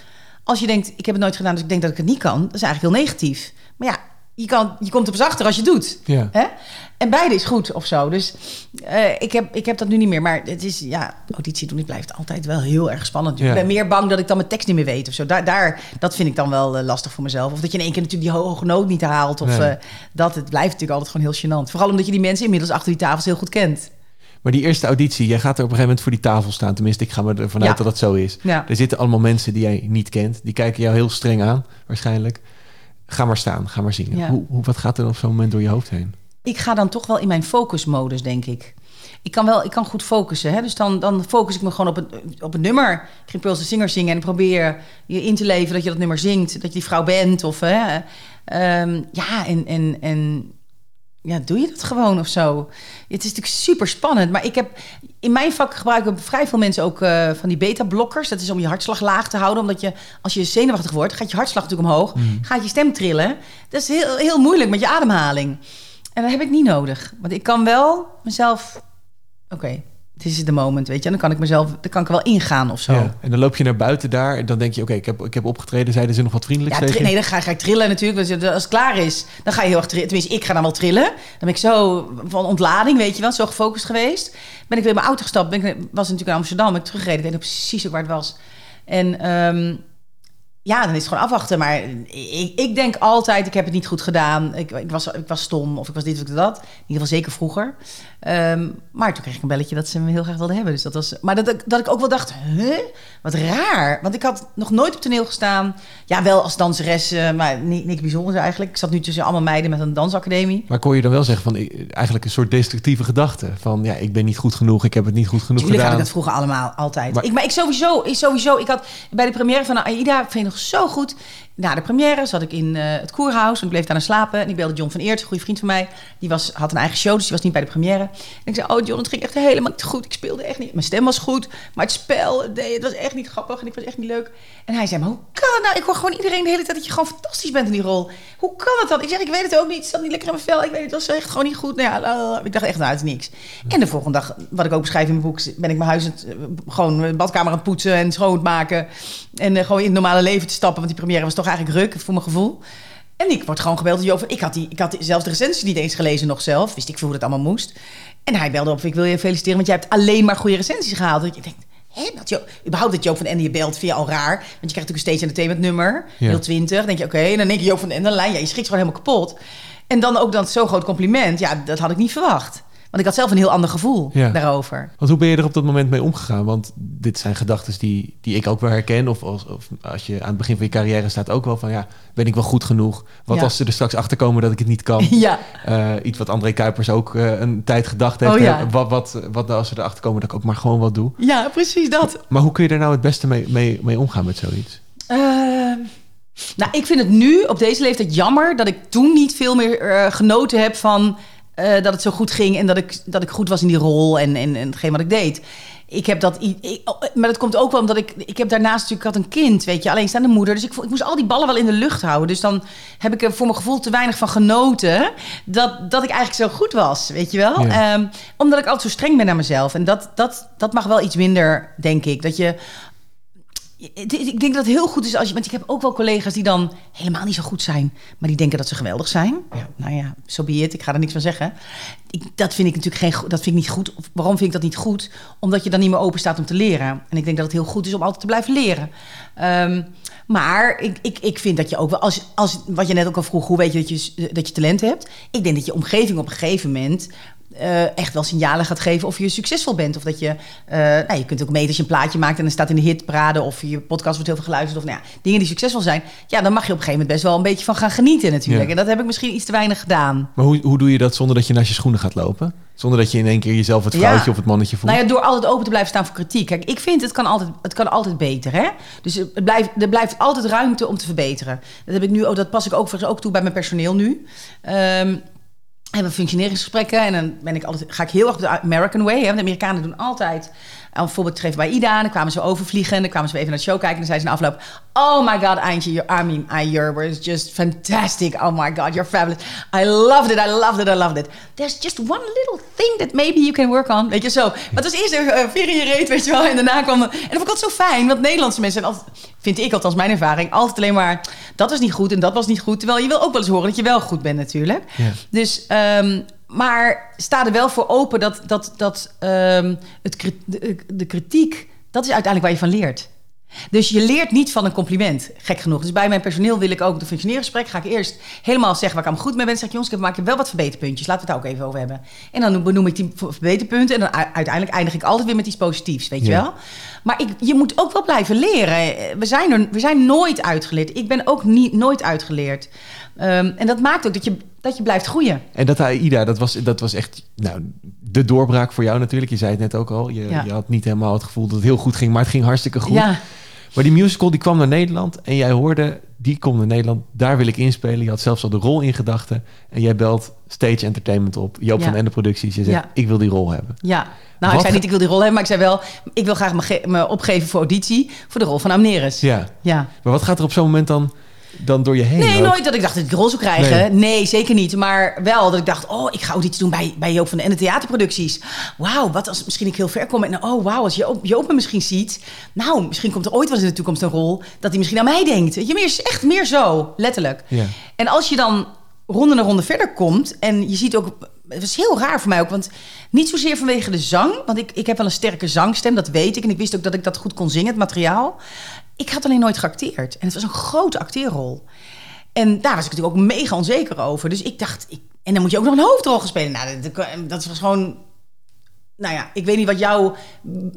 als je denkt, ik heb het nooit gedaan, dus ik denk dat ik het niet kan... dat is eigenlijk heel negatief. Maar ja, je, kan, je komt er pas achter als je het doet. Ja. Hè? En beide is goed of zo. Dus uh, ik, heb, ik heb dat nu niet meer. Maar het is, ja, auditie doen, het blijft altijd wel heel erg spannend. Ja. Ik ben meer bang dat ik dan mijn tekst niet meer weet of zo. Daar, daar, dat vind ik dan wel uh, lastig voor mezelf. Of dat je in één keer natuurlijk die hoge noot niet haalt. Of nee. uh, dat, het blijft natuurlijk altijd gewoon heel gênant. Vooral omdat je die mensen inmiddels achter die tafels heel goed kent. Maar die eerste auditie, jij gaat er op een gegeven moment voor die tafel staan. Tenminste, ik ga me ervan uit ja. dat dat zo is. Ja. Er zitten allemaal mensen die jij niet kent. Die kijken jou heel streng aan, waarschijnlijk. Ga maar staan, ga maar zingen. Ja. Hoe, hoe, wat gaat er op zo'n moment door je hoofd heen? Ik ga dan toch wel in mijn focusmodus, denk ik. Ik kan wel, ik kan goed focussen. Hè? Dus dan, dan focus ik me gewoon op het, op nummer. Ik ging Pulse Singer zingen en ik probeer je in te leven dat je dat nummer zingt. Dat je die vrouw bent. Of, hè? Um, ja, en, en, en ja, doe je dat gewoon of zo? Het is natuurlijk super spannend. Maar ik heb in mijn vak gebruiken vrij veel mensen ook uh, van die beta-blokkers. Dat is om je hartslag laag te houden. Omdat je, als je zenuwachtig wordt, gaat je hartslag natuurlijk omhoog. Mhm. Gaat je stem trillen. Dat is heel, heel moeilijk met je ademhaling. En dat heb ik niet nodig. Want ik kan wel mezelf... Oké, dit is de moment, weet je. En dan kan ik mezelf, dan kan ik wel ingaan of zo. Ja, en dan loop je naar buiten daar en dan denk je, oké, ik, heb, ik heb opgetreden. Zeiden ze nog wat vriendelijk ja, Nee, dan ga, ga, ik trillen natuurlijk. Als het klaar is, dan ga je heel erg trillen. Tenminste, ik ga dan wel trillen. Dan ben ik zo van ontlading, weet je wel, zo gefocust geweest. Ben ik weer in mijn auto gestapt. Ben ik, was natuurlijk in Amsterdam, ben ik teruggereden. Ik weet nog precies ook waar het was. En... Um, ja, dan is het gewoon afwachten. Maar ik, ik denk altijd, ik heb het niet goed gedaan. Ik, ik, was, ik was stom of ik was dit of dat. In ieder geval zeker vroeger. Ehm, maar toen kreeg ik een belletje dat ze me heel graag wilden hebben. Dus dat was, maar dat, dat ik ook wel dacht, huh? Wat raar. Want ik had nog nooit op toneel gestaan. Ja, wel als danseres, maar niks bijzonders eigenlijk. Ik zat nu tussen allemaal meiden met een dansacademie. Maar kon je dan wel zeggen van eigenlijk een soort destructieve gedachte? Van ja, ik ben niet goed genoeg, ik heb het niet goed genoeg Tuurlijk gedaan. had ik dat vroeger allemaal, altijd. Maar ik, maar ik sowieso, ik sowieso, ik had bij de première van Aida, vind ik nog zo goed na de première zat ik in uh, het koerhuis en ik bleef daar naar slapen. En ik belde John van Eert, een goede vriend van mij. Die was, had een eigen show, dus die was niet bij de première. En ik zei, oh John, het ging echt helemaal niet goed. Ik speelde echt niet. Mijn stem was goed, maar het spel, het was echt niet grappig en ik was echt niet leuk. En hij zei, maar hoe kan het nou? Ik hoor gewoon iedereen de hele tijd dat je gewoon fantastisch bent in die rol. Hoe kan het dan? Ik zeg, ik weet het ook niet. Het zat niet lekker in mijn vel. Ik weet het, het was echt gewoon niet goed. Nou ja, ik dacht echt, nou, het is niks. En de volgende dag, wat ik ook beschrijf in mijn boek, ben ik mijn huis eh, gewoon de badkamer aan het poetsen en schoonmaken. En uh, gewoon in het normale leven te stappen, want die première was toch eigenlijk ruk voor mijn gevoel. En ik word gewoon gebeld over. Ik had, die, ik had zelfs de recensie niet eens gelezen nog zelf. Wist ik veel hoe dat allemaal moest. En hij belde op. Ik wil je feliciteren, want jij hebt alleen maar goede recensies gehaald. Dat je denkt, hè, dat je, überhaupt dat Joop van Ende je belt, vind je al raar. Want je krijgt natuurlijk een steeds entertainment nummer. Ja. Heel 20. denk je, oké. En dan denk je Joop van Ende, lijn. Ja, je schrikt gewoon helemaal kapot. En dan ook dan zo'n groot compliment. Ja, dat had ik niet verwacht. Want ik had zelf een heel ander gevoel daarover. Want hoe ben je er op dat moment mee omgegaan? Want dit zijn gedachten die, die ik ook wel herken. Of als, of als je aan het begin van je carrière staat ook wel van... ja, ben ik wel goed genoeg? Wat als ze er straks achter komen dat ik het niet kan? Ja. Uh, iets wat André Kuipers ook uh, een tijd gedacht heeft. Oh, ja. Wat, wat, wat als ze erachter komen dat ik ook maar gewoon wat doe? Ja, precies dat. Maar hoe kun je er nou het beste mee, mee, mee omgaan met zoiets? Uh, nou, ik vind het nu op deze leeftijd jammer... dat ik toen niet veel meer genoten heb van uh, dat het zo goed ging en dat ik, dat ik goed was in die rol en, en, en hetgeen wat ik deed. Ik heb dat, ik, oh, maar dat komt ook wel omdat ik, ik heb daarnaast natuurlijk, had een kind, weet je, alleenstaande moeder. Dus ik, ik moest al die ballen wel in de lucht houden. Dus dan heb ik er voor mijn gevoel te weinig van genoten dat, dat ik eigenlijk zo goed was, weet je wel. Um, omdat ik altijd zo streng ben naar mezelf. En dat, dat, dat mag wel iets minder, denk ik. Dat je ik denk dat het heel goed is als je. Want ik heb ook wel collega's die dan helemaal niet zo goed zijn. Maar die denken dat ze geweldig zijn. Ja. Nou ja, zo so be it. Ik ga er niks van zeggen. Ik, dat vind ik natuurlijk geen, dat vind ik niet goed. Waarom vind ik dat niet goed? Omdat je dan niet meer open staat om te leren. En ik denk dat het heel goed is om altijd te blijven leren. Um, maar ik, ik, ik vind dat je ook wel, als, als, wat je net ook al vroeg, hoe weet je dat je, dat je talent hebt? Ik denk dat je omgeving op een gegeven moment uh, echt wel signalen gaat geven of je succesvol bent. Of dat je, uh, nou, je kunt ook meten als je een plaatje maakt en dan staat in de hitparade of je podcast wordt heel veel geluisterd of nou ja, dingen die succesvol zijn. Ja, dan mag je op een gegeven moment best wel een beetje van gaan genieten natuurlijk. En dat heb ik misschien iets te weinig gedaan. Maar hoe, hoe doe je dat zonder dat je naar je schoenen gaat lopen? Zonder dat je in één keer jezelf het vrouwtje of het mannetje voelt? Nou ja, door altijd open te blijven staan voor kritiek. Kijk, ik vind het kan altijd, het kan altijd beter. Hè? Dus het blijft, er blijft altijd ruimte om te verbeteren. Dat, heb ik nu, oh, dat pas ik ook, ook toe bij mijn personeel nu. Um, hebben functioneringsgesprekken en dan ben ik altijd, ga ik heel erg de American way. Hè? De Amerikanen doen altijd een voorbeeld te geven bij Ida. dan kwamen ze overvliegen. En dan kwamen ze even naar de show kijken. En dan zei ze na afloop... Oh my god, Eindje, your, I mean, I, your was just fantastic. Oh my god, you're fabulous. I loved it, I loved it, I loved it. There's just one little thing that maybe you can work on. Weet je, zo. Maar het was eerst een uh, veer in je reet, weet je wel. En daarna kwam... En dat vond ik altijd zo fijn. Want Nederlandse mensen zijn altijd... Vind ik althans mijn ervaring. Altijd alleen maar... Dat was niet goed en dat was niet goed. Terwijl je wil ook wel eens horen dat je wel goed bent natuurlijk. Dus... Um, maar sta er wel voor open dat, dat, dat um, het, de, de kritiek, dat is uiteindelijk waar je van leert. Dus je leert niet van een compliment, gek genoeg. Dus bij mijn personeel wil ik ook de functioneringsgesprek. Ga ik eerst helemaal zeggen waar ik aan goed mee ben. Zeg ik, jongens, ik maak wel wat verbeterpuntjes. Laten we het daar ook even over hebben. En dan benoem ik die verbeterpunten. En dan uiteindelijk eindig ik altijd weer met iets positiefs, weet je wel. Maar ik, je moet ook wel blijven leren. We zijn, er, we zijn nooit uitgeleerd. Ik ben ook niet, nooit uitgeleerd. Um, en dat maakt ook dat je, dat je blijft groeien. En dat AIDA, dat was, dat was echt nou, de doorbraak voor jou natuurlijk. Je zei het net ook al. Je, je had niet helemaal het gevoel dat het heel goed ging, maar het ging hartstikke goed. Ja. Maar die musical die kwam naar Nederland en jij hoorde, die komt naar Nederland, daar wil ik inspelen. Je had zelfs al de rol in gedachten en jij belt Stage Entertainment op, Joop van Ende Producties. Je zegt, ik wil die rol hebben. Ja, nou ik zei niet ik wil die rol hebben, maar ik zei wel, ik wil graag me, me opgeven voor auditie voor de rol van Amneris. Ja. ja, maar wat gaat er op zo'n moment dan dan door je heen? Nee, nooit dat ik dacht dat ik de rol zou krijgen. Nee. zeker niet. Maar wel dat ik dacht, oh, ik ga iets doen bij, bij Joop van de Ende theaterproducties. Wauw, wat als misschien ik heel ver kom. En oh, wauw, als Joop, Joop me misschien ziet. Nou, misschien komt er ooit wel eens in de toekomst een rol dat hij misschien aan mij denkt. Je, meer, echt meer zo, letterlijk. Ja. En als je dan ronde naar ronde verder komt en je ziet ook het was heel raar voor mij ook. Want niet zozeer vanwege de zang. Want ik, ik heb wel een sterke zangstem, dat weet ik. En ik wist ook dat ik dat goed kon zingen, het materiaal. Ik had alleen nooit geacteerd. En het was een grote acteerrol. En daar was ik natuurlijk ook mega onzeker over. Dus ik dacht, ik, en dan moet je ook nog een hoofdrol gaan spelen. Nou, dat, dat was gewoon nou ja, ik weet niet wat jou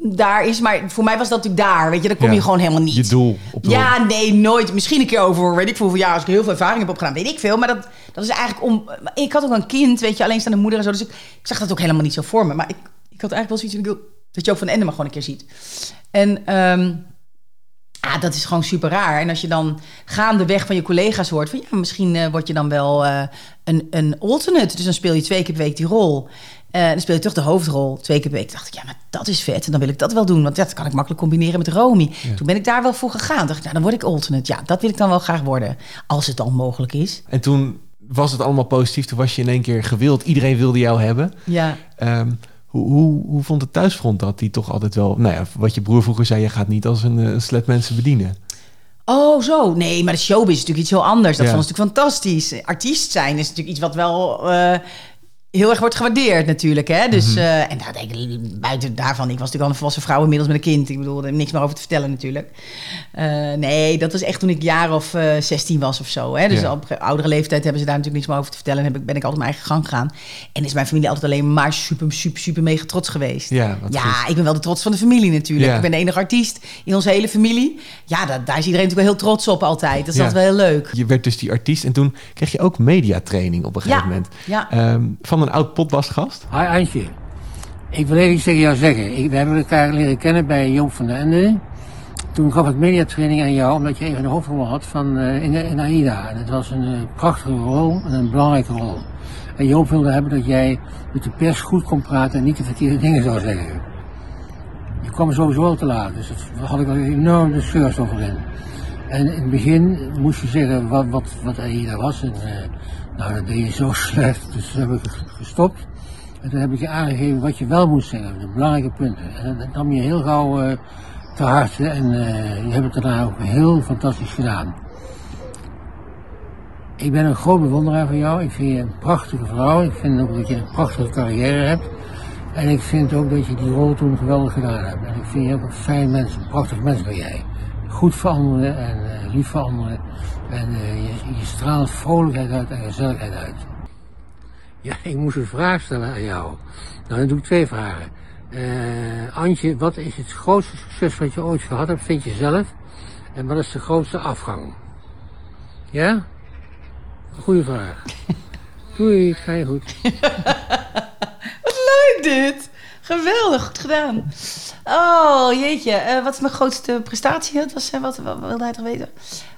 daar is, maar voor mij was dat natuurlijk daar. Weet je, dan kom je gewoon helemaal niet. Je doel. Op ja, nee, nooit. Misschien een keer over, weet ik veel, voor jaar als ik heel veel ervaring heb opgedaan, weet ik veel. Maar dat, dat is eigenlijk om. Ik had ook een kind, weet je, alleenstaande moeder en zo. Dus ik, ik zag dat ook helemaal niet zo voor me. Maar ik, ik had eigenlijk wel zoiets dat je ook van Ende maar gewoon een keer ziet. En um, ah, dat is gewoon super raar. En als je dan gaandeweg van je collega's hoort van ja, misschien uh, word je dan wel uh, een, een alternate. Dus dan speel je twee keer per week die rol. Uh, dan speel je toch de hoofdrol twee keer per week. dacht ik, ja, maar dat is vet. En dan wil ik dat wel doen. Want dat kan ik makkelijk combineren met Romy. Toen ben ik daar wel voor gegaan. dacht ik, nou, dan word ik alternate. Ja, dat wil ik dan wel graag worden. Als het dan mogelijk is. En toen was het allemaal positief. Toen was je in één keer gewild. Iedereen wilde jou hebben. Ja. Um, hoe, hoe, hoe vond het thuisfront dat? Die toch altijd wel... Nou ja, wat je broer vroeger zei... Je gaat niet als een, een slet mensen bedienen. Oh, zo. Nee, maar de showbiz is natuurlijk iets heel anders. Dat ja. vond ik natuurlijk fantastisch. Artiest zijn is natuurlijk iets wat wel... Uh, heel erg wordt gewaardeerd natuurlijk. Hè? Dus, mm en daar denk ik, buiten daarvan, ik was natuurlijk al een volwassen vrouw inmiddels met een kind. Ik bedoel, er niks meer over te vertellen natuurlijk. Uh, nee, dat was echt toen ik jaar of uh, eh, 16 was of zo. Hè? Dus op oudere leeftijd hebben ze daar natuurlijk niks meer over te vertellen. En heb ik, ben ik altijd mijn eigen gang gegaan. En is mijn familie altijd alleen maar super, super, super mega trots geweest. Ja, ja ik ben wel de trots van de familie natuurlijk. Ik ben de enige artiest in onze hele familie. Ja, dat, daar is iedereen natuurlijk wel heel trots op altijd. Dat is altijd wel heel leuk. Je werd dus die artiest en toen kreeg je ook mediatraining op een gegeven moment. Ja. Um, van een oud potbasgast. Hi Antje. Ik wil even iets tegen jou zeggen. Ik, we hebben elkaar leren kennen bij Joop van den Ende. Toen gaf ik mediatraining aan jou, omdat je even een hoofdrol had van, uh, in, AIDA. En het was een uh, prachtige rol en een belangrijke rol. En Joop wilde hebben dat jij met de pers goed kon praten en niet de verkeerde dingen zou zeggen. Je kwam sowieso te laat, dus daar had ik al enorm de scheurs over in. En in het begin moest je zeggen wat, wat, wat AIDA was. En, uh, nou, dat deed je zo slecht, dus toen heb ik gestopt. En toen heb ik je aangegeven wat je wel moest zeggen, de belangrijke punten. En dat nam je heel gauw uh, te harte en uh, je hebt het daarna ook heel fantastisch gedaan. Ik ben een groot bewonderaar van jou. Ik vind je een prachtige vrouw. Ik vind ook dat je een prachtige carrière hebt. En ik vind ook dat je die rol toen geweldig gedaan hebt. En ik vind je ook een fijn mens, een prachtig mens ben jij. Goed voor anderen en uh, lief voor anderen. En uh, je, je, straalt vrolijkheid uit en gezelligheid uit. Ja, ik moest een vraag stellen aan jou. Nou, dan doe ik twee vragen. Uh, Antje, wat is het grootste succes wat je ooit gehad hebt, vind je zelf? En wat is de grootste afgang? Ja? Goeie vraag. Doei, ga je goed. wat leuk dit! Geweldig, goed gedaan. Oh, jeetje. Uh, wat is mijn grootste prestatie? Dat was, uh, wat, wat, wilde hij toch weten?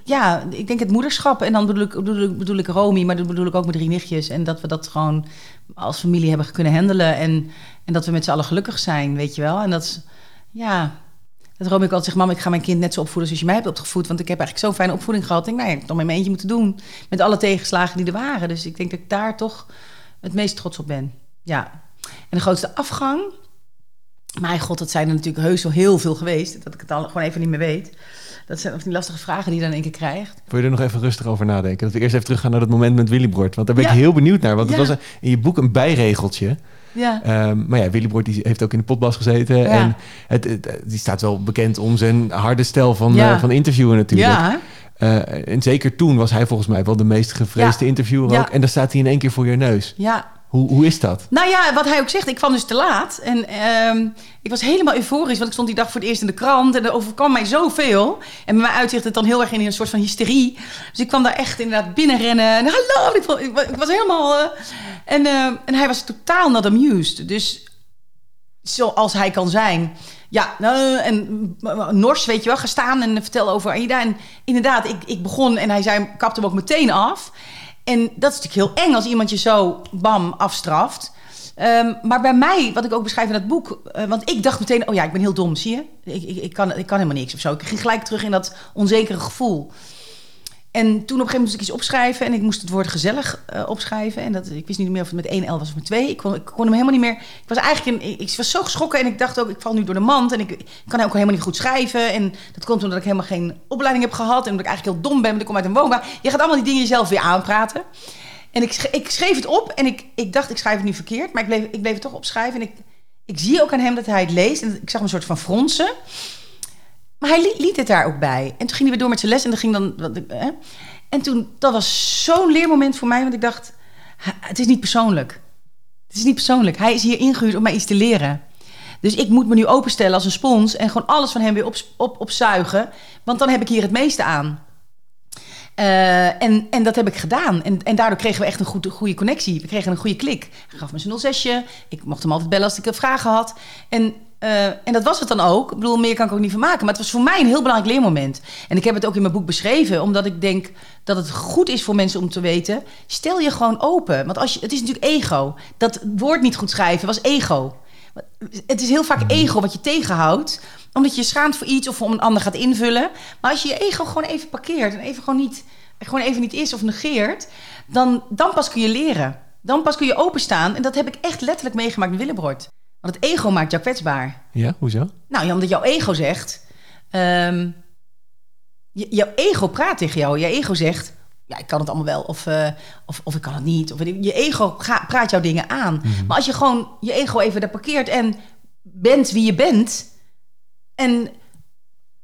Ja, ik denk het moederschap. En dan bedoel ik, bedoel, ik, bedoel ik Romy, maar dat bedoel ik ook mijn drie nichtjes. En dat we dat gewoon als familie hebben kunnen handelen. En, en dat we met z'n allen gelukkig zijn, weet je wel. En dat is, ja... Dat Romy ook altijd zegt, mam, ik ga mijn kind net zo opvoeden zoals je mij hebt opgevoed. Want ik heb eigenlijk zo'n fijne opvoeding gehad. Ik denk, nou, ik heb mijn eentje moeten doen. Met alle tegenslagen die er waren. Dus ik denk dat ik daar toch het meest trots op ben. Ja. En de grootste afgang... Mijn god, dat zijn er natuurlijk heus wel heel veel geweest. Dat ik het al gewoon even niet meer weet. Dat zijn of die lastige vragen die je dan in één keer krijgt. Wil je er nog even rustig over nadenken? Dat we eerst even teruggaan naar dat moment met Willybord. Want daar ben ik heel benieuwd naar. Want het was in je boek een bijregeltje. Ja. Um, maar ja, Willybord die heeft ook in de potbas gezeten. Ja. En het, die staat wel bekend om zijn harde stijl van, uh, van interviewen natuurlijk. Ja. Uh, en zeker toen was hij volgens mij wel de meest gevreesde interviewer ook. En dan staat hij in één keer voor je neus. Ja, hoe, hoe is dat? Nou ja, wat hij ook zegt, ik kwam dus te laat. En uh, ik was helemaal euforisch, want ik stond die dag voor het eerst in de krant. En er overkwam mij zoveel. En bij mij uitzicht het dan heel erg in een soort van hysterie. Dus ik kwam daar echt inderdaad binnenrennen. En hallo, ik, was helemaal... Uh, en, uh, en hij was totaal not amused. Dus zoals hij kan zijn... Ja, nou, en Nors, weet je wel, gestaan en vertel over Aida. En inderdaad, ik, ik begon en hij zei, kapte hem ook meteen af. En dat is natuurlijk heel eng als iemand je zo bam afstraft. Um, maar bij mij, wat ik ook beschrijf in dat boek... Uh, want ik dacht meteen, oh ja, ik ben heel dom, zie je? Ik, ik, ik, kan, ik kan helemaal niks of zo. Ik ging gelijk terug in dat onzekere gevoel. En toen op een gegeven moment moest ik iets opschrijven. En ik moest het woord gezellig uh, opschrijven. En dat, ik wist niet meer of het met één L was of met twee. Ik kon, ik kon hem helemaal niet meer. Ik was eigenlijk ik was zo geschrokken. En ik dacht ook, ik val nu door de mand. En ik, kan ook helemaal niet goed schrijven. En dat komt omdat ik helemaal geen opleiding heb gehad. En omdat ik eigenlijk heel dom ben. Want ik kom uit een woonbouw. Je gaat allemaal die dingen jezelf weer aanpraten. En ik, ik schreef het op. En ik, ik dacht, ik schrijf het nu verkeerd. Maar ik bleef, ik bleef het toch opschrijven. En ik, ik zie ook aan hem dat hij het leest. En ik zag een soort van fronsen. Maar hij liet, het daar ook bij. En toen ging hij weer door met zijn les. En dan ging dan. Hè? En toen, dat was zo'n leermoment voor mij. Want ik dacht, het is niet persoonlijk. Het is niet persoonlijk. Hij is hier ingehuurd om mij iets te leren. Dus ik moet me nu openstellen als een spons. En gewoon alles van hem weer op, op, opzuigen. Want dan heb ik hier het meeste aan. Uh, en, en dat heb ik gedaan. En, en daardoor kregen we echt een goede, goede connectie. We kregen een goede klik. Hij gaf me zijn 06 Ik mocht hem altijd bellen als ik vragen had. En uh, en dat was het dan ook. Ik bedoel, meer kan ik ook niet van maken. Maar het was voor mij een heel belangrijk leermoment. En ik heb het ook in mijn boek beschreven, omdat ik denk dat het goed is voor mensen om te weten. Stel je gewoon open. Want als je, het is natuurlijk ego. Dat woord niet goed schrijven was ego. Het is heel vaak mhm. ego wat je tegenhoudt, omdat je je schaamt voor iets of om een ander gaat invullen. Maar als je je ego gewoon even parkeert en even gewoon niet, gewoon even niet is of negeert, dan, dan pas kun je leren. Dan pas kun je openstaan. En dat heb ik echt letterlijk meegemaakt met Willebroord. Want het ego maakt jou kwetsbaar. Ja, hoezo? Nou ja, omdat jouw ego zegt... Um, jouw ego praat tegen jou. Je ego zegt, ja, ik kan het allemaal wel. Of, uh, of, of ik kan het niet. Of, je ego praat jouw dingen aan. Mhm. Maar als je gewoon je ego even daar parkeert... en bent wie je bent... en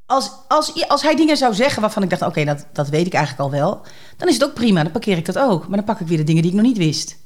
als, als, als hij dingen zou zeggen waarvan ik dacht... oké, dat, dat weet ik eigenlijk al wel... dan is het ook prima, dan parkeer ik dat ook. Maar dan pak ik weer de dingen die ik nog niet wist.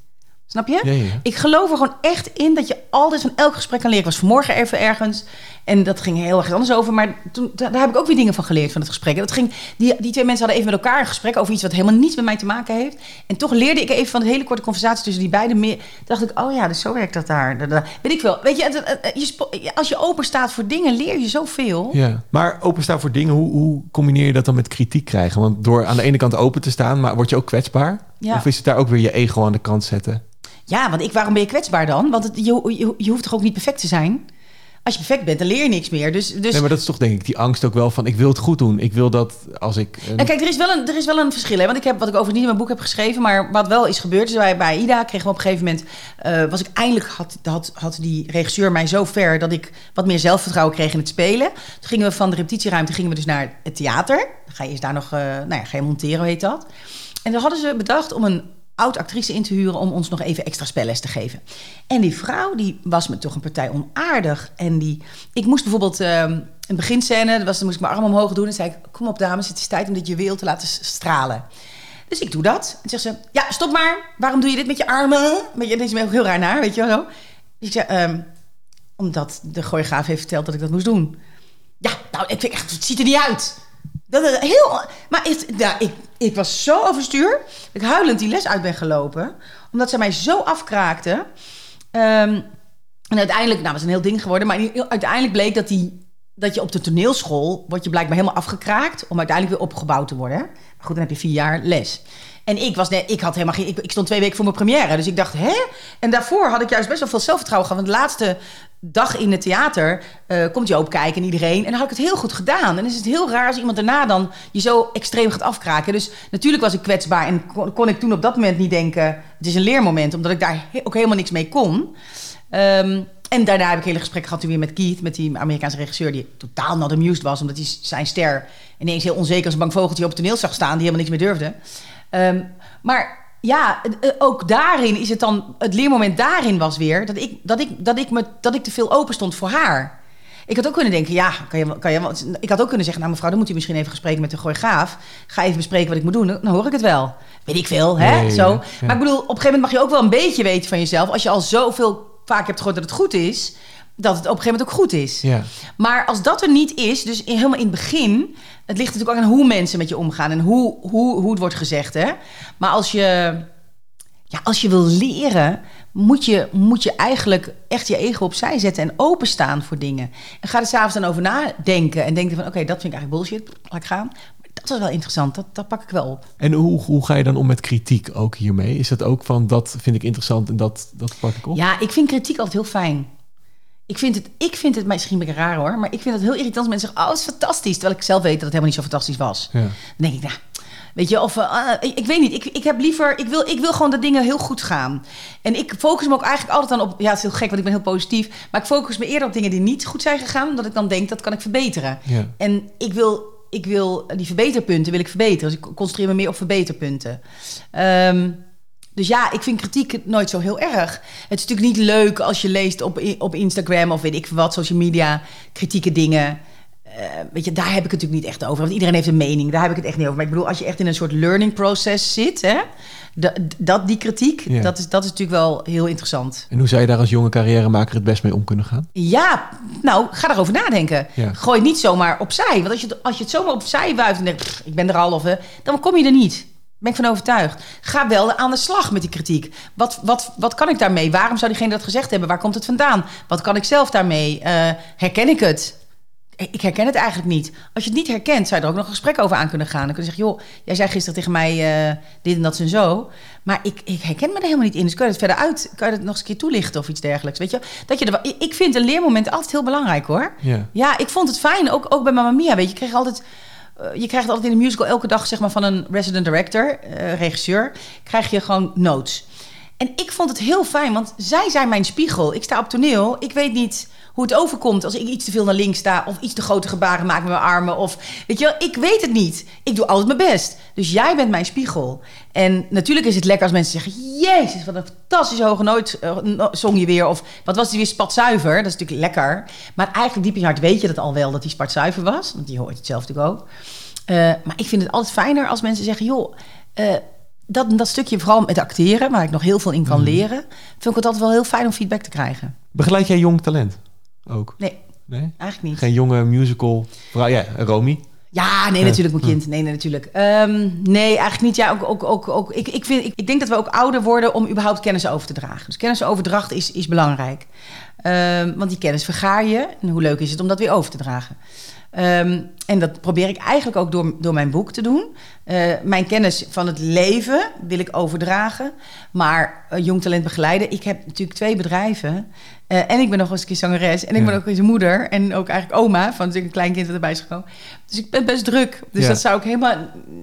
Snap je? Ja, ja. Ik geloof er gewoon echt in dat je altijd van elk gesprek kan leren. Ik was vanmorgen even ergens en dat ging heel erg anders over. Maar toen, daar heb ik ook weer dingen van geleerd van het gesprek. dat ging, die, die twee mensen hadden even met elkaar een gesprek over iets wat helemaal niets met mij te maken heeft. En toch leerde ik even van de hele korte conversatie tussen die beiden meer. dacht ik, oh ja, dus zo werkt dat daar. Weet ik wel. Weet je, als je open staat voor dingen, leer je zoveel. Ja, maar open staan voor dingen, hoe, hoe combineer je dat dan met kritiek krijgen? Want door aan de ene kant open te staan, maar word je ook kwetsbaar? Ja. Of is het daar ook weer je ego aan de kant zetten? Ja, want ik, waarom ben je kwetsbaar dan? Want het, je, je, je hoeft toch ook niet perfect te zijn? Als je perfect bent, dan leer je niks meer. Dus, dus... Nee, maar dat is toch denk ik die angst ook wel van... ik wil het goed doen. Ik wil dat als ik... Een... Nou, kijk, er is wel een, er is wel een verschil. Hè? Want ik heb, wat ik over niet in mijn boek heb geschreven... maar wat wel is gebeurd is bij, bij IDA... kregen we op een gegeven moment... Uh, was ik eindelijk... Had, had, had die regisseur mij zo ver... dat ik wat meer zelfvertrouwen kreeg in het spelen. Toen gingen we van de repetitieruimte gingen we dus naar het theater. Dan ga je eens daar nog... Uh, nou ja, ga je monteren, heet dat? En dan hadden ze bedacht om een oud-actrice in te huren om ons nog even extra spelles te geven. En die vrouw die was me toch een partij onaardig. En die, ik moest bijvoorbeeld uh, een beginscène, dat was, dan moest ik mijn arm omhoog doen en zei ik: Kom op, dames, het is tijd om dit juweel te laten stralen. Dus ik doe dat. En zegt ze: Ja, stop maar. Waarom doe je dit met je armen? Weet je, dit is ook heel raar naar, weet je wel zo. Dus ik zei: um, Omdat de gooigraaf heeft verteld dat ik dat moest doen. Ja, nou, ik vind echt, het ziet er niet uit. Dat, heel, maar ik, ja, ik, ik was zo overstuur. Dat ik huilend die les uit ben gelopen. Omdat ze mij zo afkraakte. Um, en uiteindelijk, nou, was een heel ding geworden. Maar uiteindelijk bleek dat, die, dat je op de toneelschool... word je blijkbaar helemaal afgekraakt... om uiteindelijk weer opgebouwd te worden. Maar goed, dan heb je vier jaar les. En ik, was net, ik had helemaal geen. Ik, ik, stond twee weken voor mijn première. Dus ik dacht, hè? En daarvoor had ik juist best wel veel zelfvertrouwen gehad. Want de laatste dag in het theater uh, komt je opkijken en iedereen. En dan had ik het heel goed gedaan. En is het heel raar als iemand daarna dan je zo extreem gaat afkraken. Dus natuurlijk was ik kwetsbaar en kon, kon ik toen op dat moment niet denken... het is een leermoment, omdat ik daar ook helemaal niks mee kon. Um, en daarna heb ik hele gesprekken gehad weer met Keith, met die Amerikaanse regisseur, die totaal not amused was, omdat hij zijn ster ineens heel onzeker als een bang vogeltje op het toneel zag staan, die helemaal niks meer durfde. Um, maar ja, eh, ook daarin is het dan. Het leermoment daarin was weer dat ik, dat ik, dat ik, me, dat ik te veel open stond voor haar. Ik had ook kunnen denken, ja, kan je, kan je, ik had ook kunnen zeggen, nou mevrouw, dan moet u misschien even gespreken met de choreograaf. Ga even bespreken wat ik moet doen, dan hoor ik het wel. Weet ik veel, hè? Zo. Maar ik bedoel, op een gegeven moment mag je ook wel een beetje weten van jezelf. Als je al zoveel vaak hebt gehoord dat het goed is, dat het op een gegeven moment ook goed is. Ja. Maar als dat er niet is, dus helemaal in het begin, het ligt natuurlijk ook aan hoe mensen met je omgaan en hoe, hoe, hoe het wordt gezegd. Hè? Maar als je, ja, als je wil leren, moet je, moet je eigenlijk echt je ego opzij zetten en openstaan voor dingen. En ga er s'avonds dan over nadenken en denken van oké, dat vind ik eigenlijk bullshit, laat ik gaan. dat is wel interessant, dat, dat pak ik wel op. En hoe, hoe ga je dan om met kritiek ook hiermee? Is dat ook van dat vind ik interessant en dat, dat pak ik op? Ja, ik vind kritiek altijd heel fijn. Ik vind het, ik vind het misschien een beetje raar hoor, maar ik vind het heel irritant als mensen zeggen: Oh, het is fantastisch. Terwijl ik zelf weet dat het helemaal niet zo fantastisch was. Ja. Dan denk ik, nou, Weet je, of uh, ik, weet niet. Ik, ik heb liever, ik wil, ik wil gewoon dat dingen heel goed gaan. En ik focus me ook eigenlijk altijd dan op. Ja, het is heel gek, want ik ben heel positief. Maar ik focus me eerder op dingen die niet goed zijn gegaan, omdat ik dan denk dat kan ik verbeteren. Ja. En ik wil, ik wil die verbeterpunten wil ik verbeteren. Dus ik concentreer me meer op verbeterpunten. Um, dus ja, ik vind kritiek nooit zo heel erg. Het is natuurlijk niet leuk als je leest op, op Instagram of weet ik wat, social media, kritieke dingen. Uh, weet je, daar heb ik het natuurlijk niet echt over. Want iedereen heeft een mening, daar heb ik het echt niet over. Maar ik bedoel, als je echt in een soort learning process zit, hè, dat, die kritiek, dat, is, dat is natuurlijk wel heel interessant. En hoe zou je daar als jonge carrièremaker het best mee om kunnen gaan? Ja, nou, ga daarover nadenken. Gooi het niet zomaar opzij. Want als je, als je het zomaar opzij wuift en denkt, ik ben er al, of, dan kom je er niet ben ik van overtuigd. Ga wel aan de slag met die kritiek. Wat, wat, wat kan ik daarmee? Waarom zou diegene dat gezegd hebben? Waar komt het vandaan? Wat kan ik zelf daarmee? Uh, herken ik het? Ik herken het eigenlijk niet. Als je het niet herkent, zou je er ook nog een gesprek over aan kunnen gaan. Dan kun je zeggen, joh, jij zei gisteren tegen mij uh, dit en dat en zo. Maar ik, ik herken me er helemaal niet in. Dus kun je het verder uit, kan je het nog eens een keer toelichten of iets dergelijks. Weet je? Dat je er, ik vind een leermoment altijd heel belangrijk hoor. Ja, ja ik vond het fijn, ook, ook bij Mamma Mia. Weet je, ik kreeg altijd eh, je krijgt altijd in de musical elke dag zeg maar, van een resident director, uh, regisseur, krijg je gewoon notes. En ik vond het heel fijn, want zij zijn mijn spiegel. Ik sta op toneel, ik weet niet hoe het overkomt als ik iets te veel naar links sta of iets te grote gebaren maak met mijn armen of weet je wel, ik weet het niet. Ik doe altijd mijn best. Dus jij bent mijn spiegel. En natuurlijk is het lekker als mensen zeggen: Jezus, wat een fantastische hoge nooit uh, zong je weer. Of wat was die weer spatzuiver? Dat is natuurlijk lekker. Maar eigenlijk diep in je hart weet je dat al wel dat die spatzuiver was. Want die hoort het zelf natuurlijk ook. Uh, maar ik vind het altijd fijner als mensen zeggen: joh. Uh, dat, dat stukje, vooral met acteren, waar ik nog heel veel in kan mhm. leren, vind ik het altijd wel heel fijn om feedback te krijgen. Begeleid jij jong talent ook? Nee, nee? eigenlijk niet. Geen jonge musical, ja, Romy? Ja, nee, natuurlijk, mijn kind. Nee, nee natuurlijk. Um, nee, eigenlijk niet. Ja, ook, ook, ook, ook, ik, ik, vind, ik, ik, denk dat we ook ouder worden om überhaupt kennis over te dragen. Dus kennisoverdracht is, is belangrijk. Um, want die kennis vergaar je. En hoe leuk is het om dat weer over te dragen? Um, en dat probeer ik eigenlijk ook door, door mijn boek te doen. Uh, mijn kennis van het leven wil ik overdragen. Maar uh, jong talent begeleiden. Ik heb natuurlijk twee bedrijven. Uh, en ik ben nog eens een keer zangeres. En ik ben ook eens moeder. En ook eigenlijk oma van natuurlijk een klein kind dat erbij is gekomen. Dus ik ben best druk. Dus dat zou ik helemaal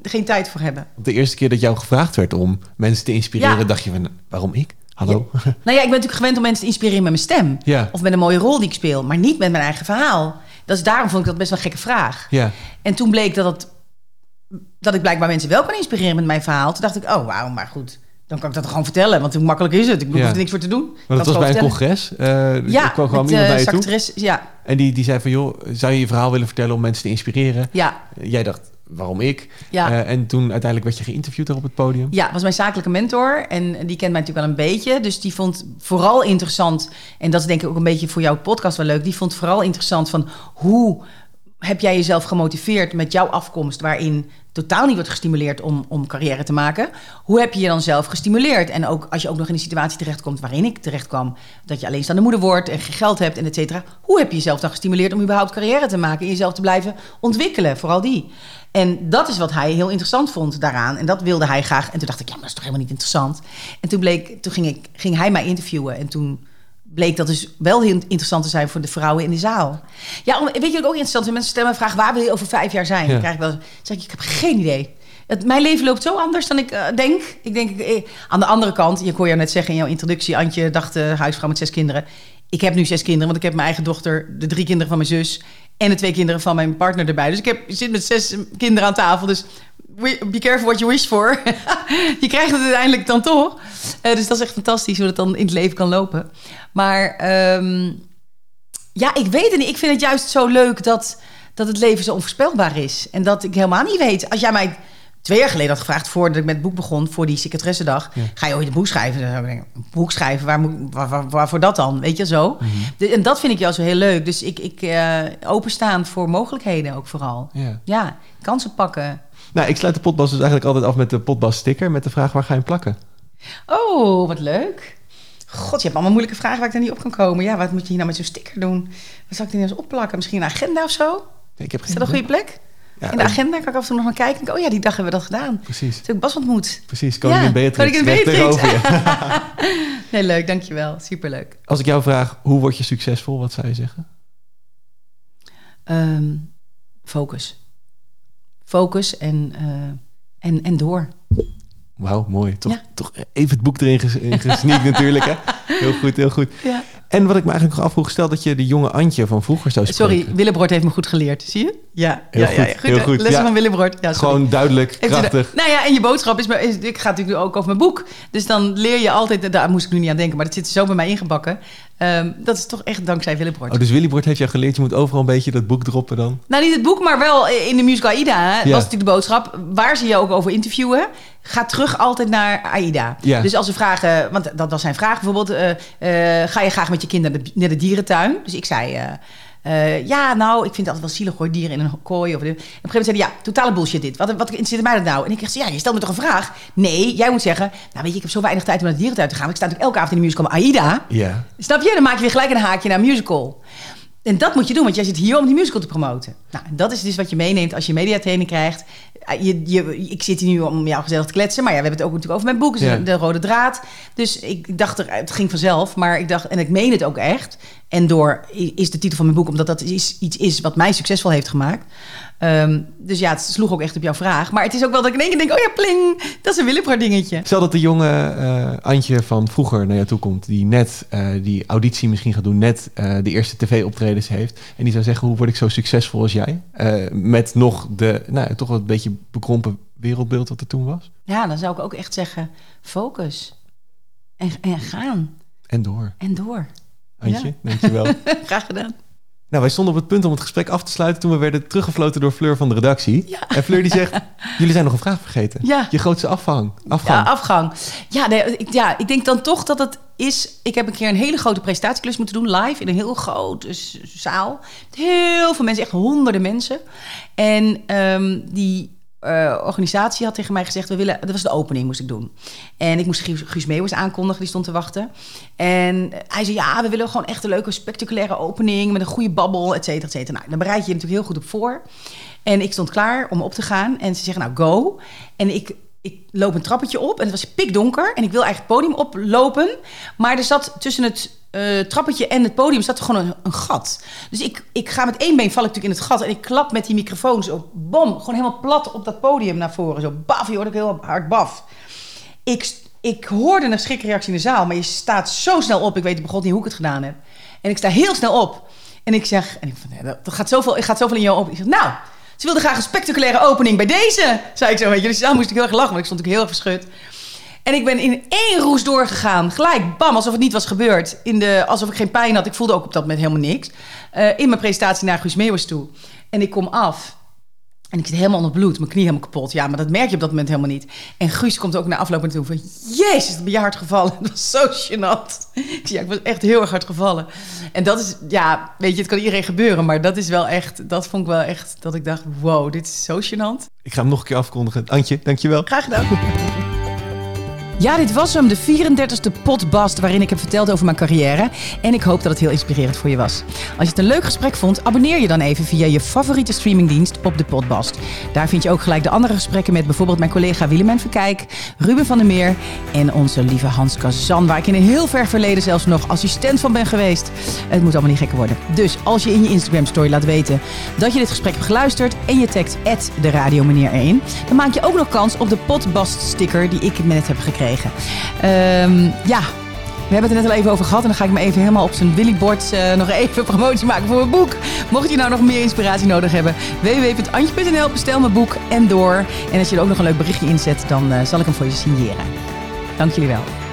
geen tijd voor hebben. De eerste keer dat jou gevraagd werd om mensen te inspireren, dacht je van waarom ik? Hallo? Nou ja, ik ben natuurlijk gewend om mensen te inspireren met mijn stem. Of met een mooie rol die ik speel. Maar niet met mijn eigen verhaal. Dat is daarom vond ik dat best wel een gekke vraag. Ja. En toen bleek dat, het, dat ik blijkbaar mensen wel kan inspireren met mijn verhaal. Toen dacht ik, oh wauw, maar goed. Dan kan ik dat gewoon vertellen, want hoe makkelijk is het? Ik hoef er niks voor te doen. Maar dat was bij een congres? Uh, ja, kwam gewoon iemand bij je toe? Ja. En die, die zei van, joh, zou je je verhaal willen vertellen om mensen te inspireren? Ja. Jij dacht, waarom ik? Ja. Uh, en toen uiteindelijk werd je geïnterviewd daar op het podium. Ja, was mijn zakelijke mentor. En die kent mij natuurlijk wel een beetje. Dus die vond vooral interessant... en dat is denk ik ook een beetje voor jouw podcast wel leuk... die vond vooral interessant van hoe heb jij jezelf gemotiveerd met jouw afkomst... waarin totaal niet wordt gestimuleerd om, om carrière te maken. Hoe heb je je dan zelf gestimuleerd? En ook als je ook nog in een situatie terechtkomt waarin ik terecht kwam, dat je alleenstaande moeder wordt en geen geld hebt en et cetera. Hoe heb je jezelf dan gestimuleerd om überhaupt carrière te maken en jezelf te blijven ontwikkelen? Vooral die. En dat is wat hij heel interessant vond daaraan. En dat wilde hij graag. En toen dacht ik, ja, maar dat is toch helemaal niet interessant. En toen, bleek, toen ging, ik, ging hij mij interviewen. En toen bleek dat dus wel heel interessant te zijn voor de vrouwen in de zaal. Ja, weet je wat ook interessant is? Mensen stellen me vraag, waar wil je over vijf jaar zijn? Dan krijg ik wel, zeg ik, ik heb geen idee. Het, mijn leven loopt zo anders dan ik uh, denk. Ik denk, eh, aan de andere kant, je kon je net zeggen in jouw introductie, Antje dacht uh, huisvrouw met zes kinderen. Ik heb nu zes kinderen, want ik heb mijn eigen dochter, de drie kinderen van mijn zus en de twee kinderen van mijn partner erbij. Dus ik, heb, zit met zes kinderen aan tafel. Dus be careful what you wish for. je krijgt het uiteindelijk dan toch. Uh, dus dat is echt fantastisch hoe dat dan in het leven kan lopen. Maar um, ja, ik weet het niet. Ik vind het juist zo leuk dat, dat het leven zo onvoorspelbaar is. En dat ik helemaal niet weet. Als jij mij twee jaar geleden had gevraagd, voordat ik met het boek begon, voor die secretaressendag, ja. ga je ooit een boek schrijven? Dan ik een boek schrijven, waar, moet, waar, waar, waarvoor dat dan? Weet je zo? Mhm. en dat vind ik juist zo heel leuk. Dus ik, ik uh, openstaan voor mogelijkheden ook vooral. Ja. ja, kansen pakken. Nou, ik sluit de potbas dus eigenlijk altijd af met de potbas sticker met de vraag waar ga je hem plakken? Oh, wat leuk. God, je hebt allemaal moeilijke vragen waar ik er niet op kan komen. Ja, wat moet je hier nou met zo'n sticker doen? Wat zou ik er eens opplakken? Misschien een agenda of zo? Ik heb Is dat een goede plek? Ja, in de agenda kan ik af en toe nog naar kijken. Denk, oh ja, die dag hebben we dat gedaan. Precies. Toen ik Bas ontmoet. Precies, koningin ja, Beatrix. Koningin Beatrix. nee, leuk, dankjewel. Superleuk. Als ik jou vraag, hoe word je succesvol? Wat zou je zeggen? Um, focus. Focus en uh, En, en door. Wauw, mooi. Toch, toch even het boek erin gesneakt natuurlijk. Hè? Heel goed, heel goed. Ja. En wat ik me eigenlijk nog afvroeg, stel dat je de jonge Antje van vroeger zou spreken. Sorry, Willebroord heeft me goed geleerd, zie je? Ja, heel ja, goed. Ja, goed. Heel goed. Lessen van Willebroord. Ja, Gewoon duidelijk, krachtig. nou ja, en je boodschap is, is, ik ga natuurlijk ook over mijn boek. Dus dan leer je altijd, daar moest ik nu niet aan denken, maar dat zit zo bij mij ingebakken. Um, dat is toch echt dankzij Willebroord. Oh, dus Willebroord heeft jou geleerd, je moet overal een beetje dat boek droppen dan? Nou, niet het boek, maar wel in de musical Aida. Hè, was natuurlijk de boodschap. Waar ze je ook over interviewen, ga terug altijd naar Aida. Ja. Dus als ze vragen, want dat was zijn vraag bijvoorbeeld, uh, uh, ga je graag met je kinderen naar de, dierentuin? Dus ik zei... Uh, uh, ja, nou, ik vind het altijd wel zielig hoor, dieren in een kooi. Of de... En op een gegeven moment zei hij, ja, totale bullshit dit. Wat, wat interesseert mij dat nou? En ik zeg, ja, je stelt me toch een vraag? Nee, jij moet zeggen, nou weet je, ik heb zo weinig tijd om naar de dierentuin te gaan. Ik sta natuurlijk elke avond in de musical Aida. Ja. Snap je? Dan maak je weer gelijk een haakje naar musical. En dat moet je doen, want jij zit hier om die musical te promoten. Nou, dat is dus wat je meeneemt als je mediatraining krijgt. Eh, je, je, ik zit hier nu om jou gezellig te kletsen, maar ja, we hebben het ook natuurlijk over mijn boek, dus de rode draad. Dus ik dacht, er, het ging vanzelf, maar ik dacht, en ik meen het ook echt. En door is de titel van mijn boek, omdat dat is, iets is wat mij succesvol heeft gemaakt. Ehm, dus ja, het sloeg ook echt op jouw vraag. Maar het is ook wel dat ik in één keer denk, oh ja, pling, dat is een Willebroer dingetje. Stel dat de jonge uh, Antje van vroeger naar jou toe komt, die net uh, die auditie misschien gaat doen, net uh, de eerste tv-optredens heeft. En die zou zeggen, hoe word ik zo succesvol als jij? met nog de, nou, toch wel een beetje bekrompen wereldbeeld wat er toen was. Ja, dan zou ik ook echt zeggen, focus. En, en gaan. En door. En door. Antje, ja. dankjewel. Graag gedaan. Nou, wij stonden op het punt om het gesprek af te sluiten toen we werden teruggefloten door Fleur van de redactie. Ja. En Fleur die zegt, jullie zijn nog een vraag vergeten. Ja. Je grootste afgang. afgang. Ja, afgang. Ja, nee, ik, ja, ik denk dan toch dat het is... Ik heb een keer een hele grote prestatieklus moeten doen, live, in een heel grote zaal. Heel veel mensen, echt honderden mensen. En um, die uh, organisatie had tegen mij gezegd: we willen. Dat was de opening, moest ik doen. En ik moest Guus, Guus Meeuwis aankondigen, die stond te wachten. En hij zei: Ja, we willen gewoon echt een leuke, spectaculaire opening met een goede babbel, et cetera, et cetera. Nou, dan bereid je je natuurlijk heel goed op voor. En ik stond klaar om op te gaan. En ze zeggen: Nou, go. En ik ik loop een trappetje op en het was pikdonker. En ik wil eigenlijk het podium oplopen. Maar er zat tussen het uh, trappetje en het podium zat er gewoon een, een, gat. Dus ik, ik ga met één been val ik natuurlijk in het gat. En ik klap met die microfoon zo, bom, gewoon helemaal plat op dat podium naar voren. Zo baf, je hoort ook heel hard baf. Ik, ik hoorde een schrikreactie in de zaal, maar je staat zo snel op. Ik weet begon niet hoe ik het gedaan heb. En ik sta heel snel op. En ik zeg, en ik, dat gaat zoveel, ik gaat zoveel in jou op. Ik zeg, nou, ze wilde graag een spectaculaire opening bij deze. Zei ik zo, weet je. Dus dan moest ik heel erg lachen, want ik stond natuurlijk heel erg verschut. En ik ben in één roes doorgegaan. Gelijk, bam, alsof het niet was gebeurd. In de, alsof ik geen pijn had. Ik voelde ook op dat moment helemaal niks. Uh, in mijn presentatie naar Guus Meeuwers toe. En ik kom af. En ik zit helemaal onder bloed, mijn knie helemaal kapot. Ja, maar dat merk je op dat moment helemaal niet. En Guus komt ook na afloop naartoe van... Jezus, dat ben je hard gevallen. Dat was zo gênant. Ja, ik was echt heel erg hard gevallen. En dat is, ja, weet je, het kan iedereen gebeuren. Maar dat is wel echt, dat vond ik wel echt... Dat ik dacht, wow, dit is zo gênant. Ik ga hem nog een keer afkondigen. Antje, dankjewel. Graag gedaan. Ja, dit was hem, de 34e potbast waarin ik heb verteld over mijn carrière. En ik hoop dat het heel inspirerend voor je was. Als je het een leuk gesprek vond, abonneer je dan even via je favoriete streamingdienst op de potbast. Daar vind je ook gelijk de andere gesprekken met bijvoorbeeld mijn collega Willem Verkijk, Ruben van der Meer en onze lieve Hans Kazan, waar ik in een heel ver verleden zelfs nog assistent van ben geweest. Het moet allemaal niet gekker worden. Dus als je in je Instagram story laat weten dat je dit gesprek hebt geluisterd en je tagt de radio meneer erin, dan maak je ook nog kans op de potbast sticker die ik net heb Um, ja, we hebben het er net al even over gehad. En dan ga ik me even helemaal op zijn Willybord uh, nog even promotie maken voor mijn boek. Mocht je nou nog meer inspiratie nodig hebben, www.antje.nl, bestel mijn boek en door. En als je er ook nog een leuk berichtje inzet, dan uh, zal ik hem voor je signeren. Dank jullie wel.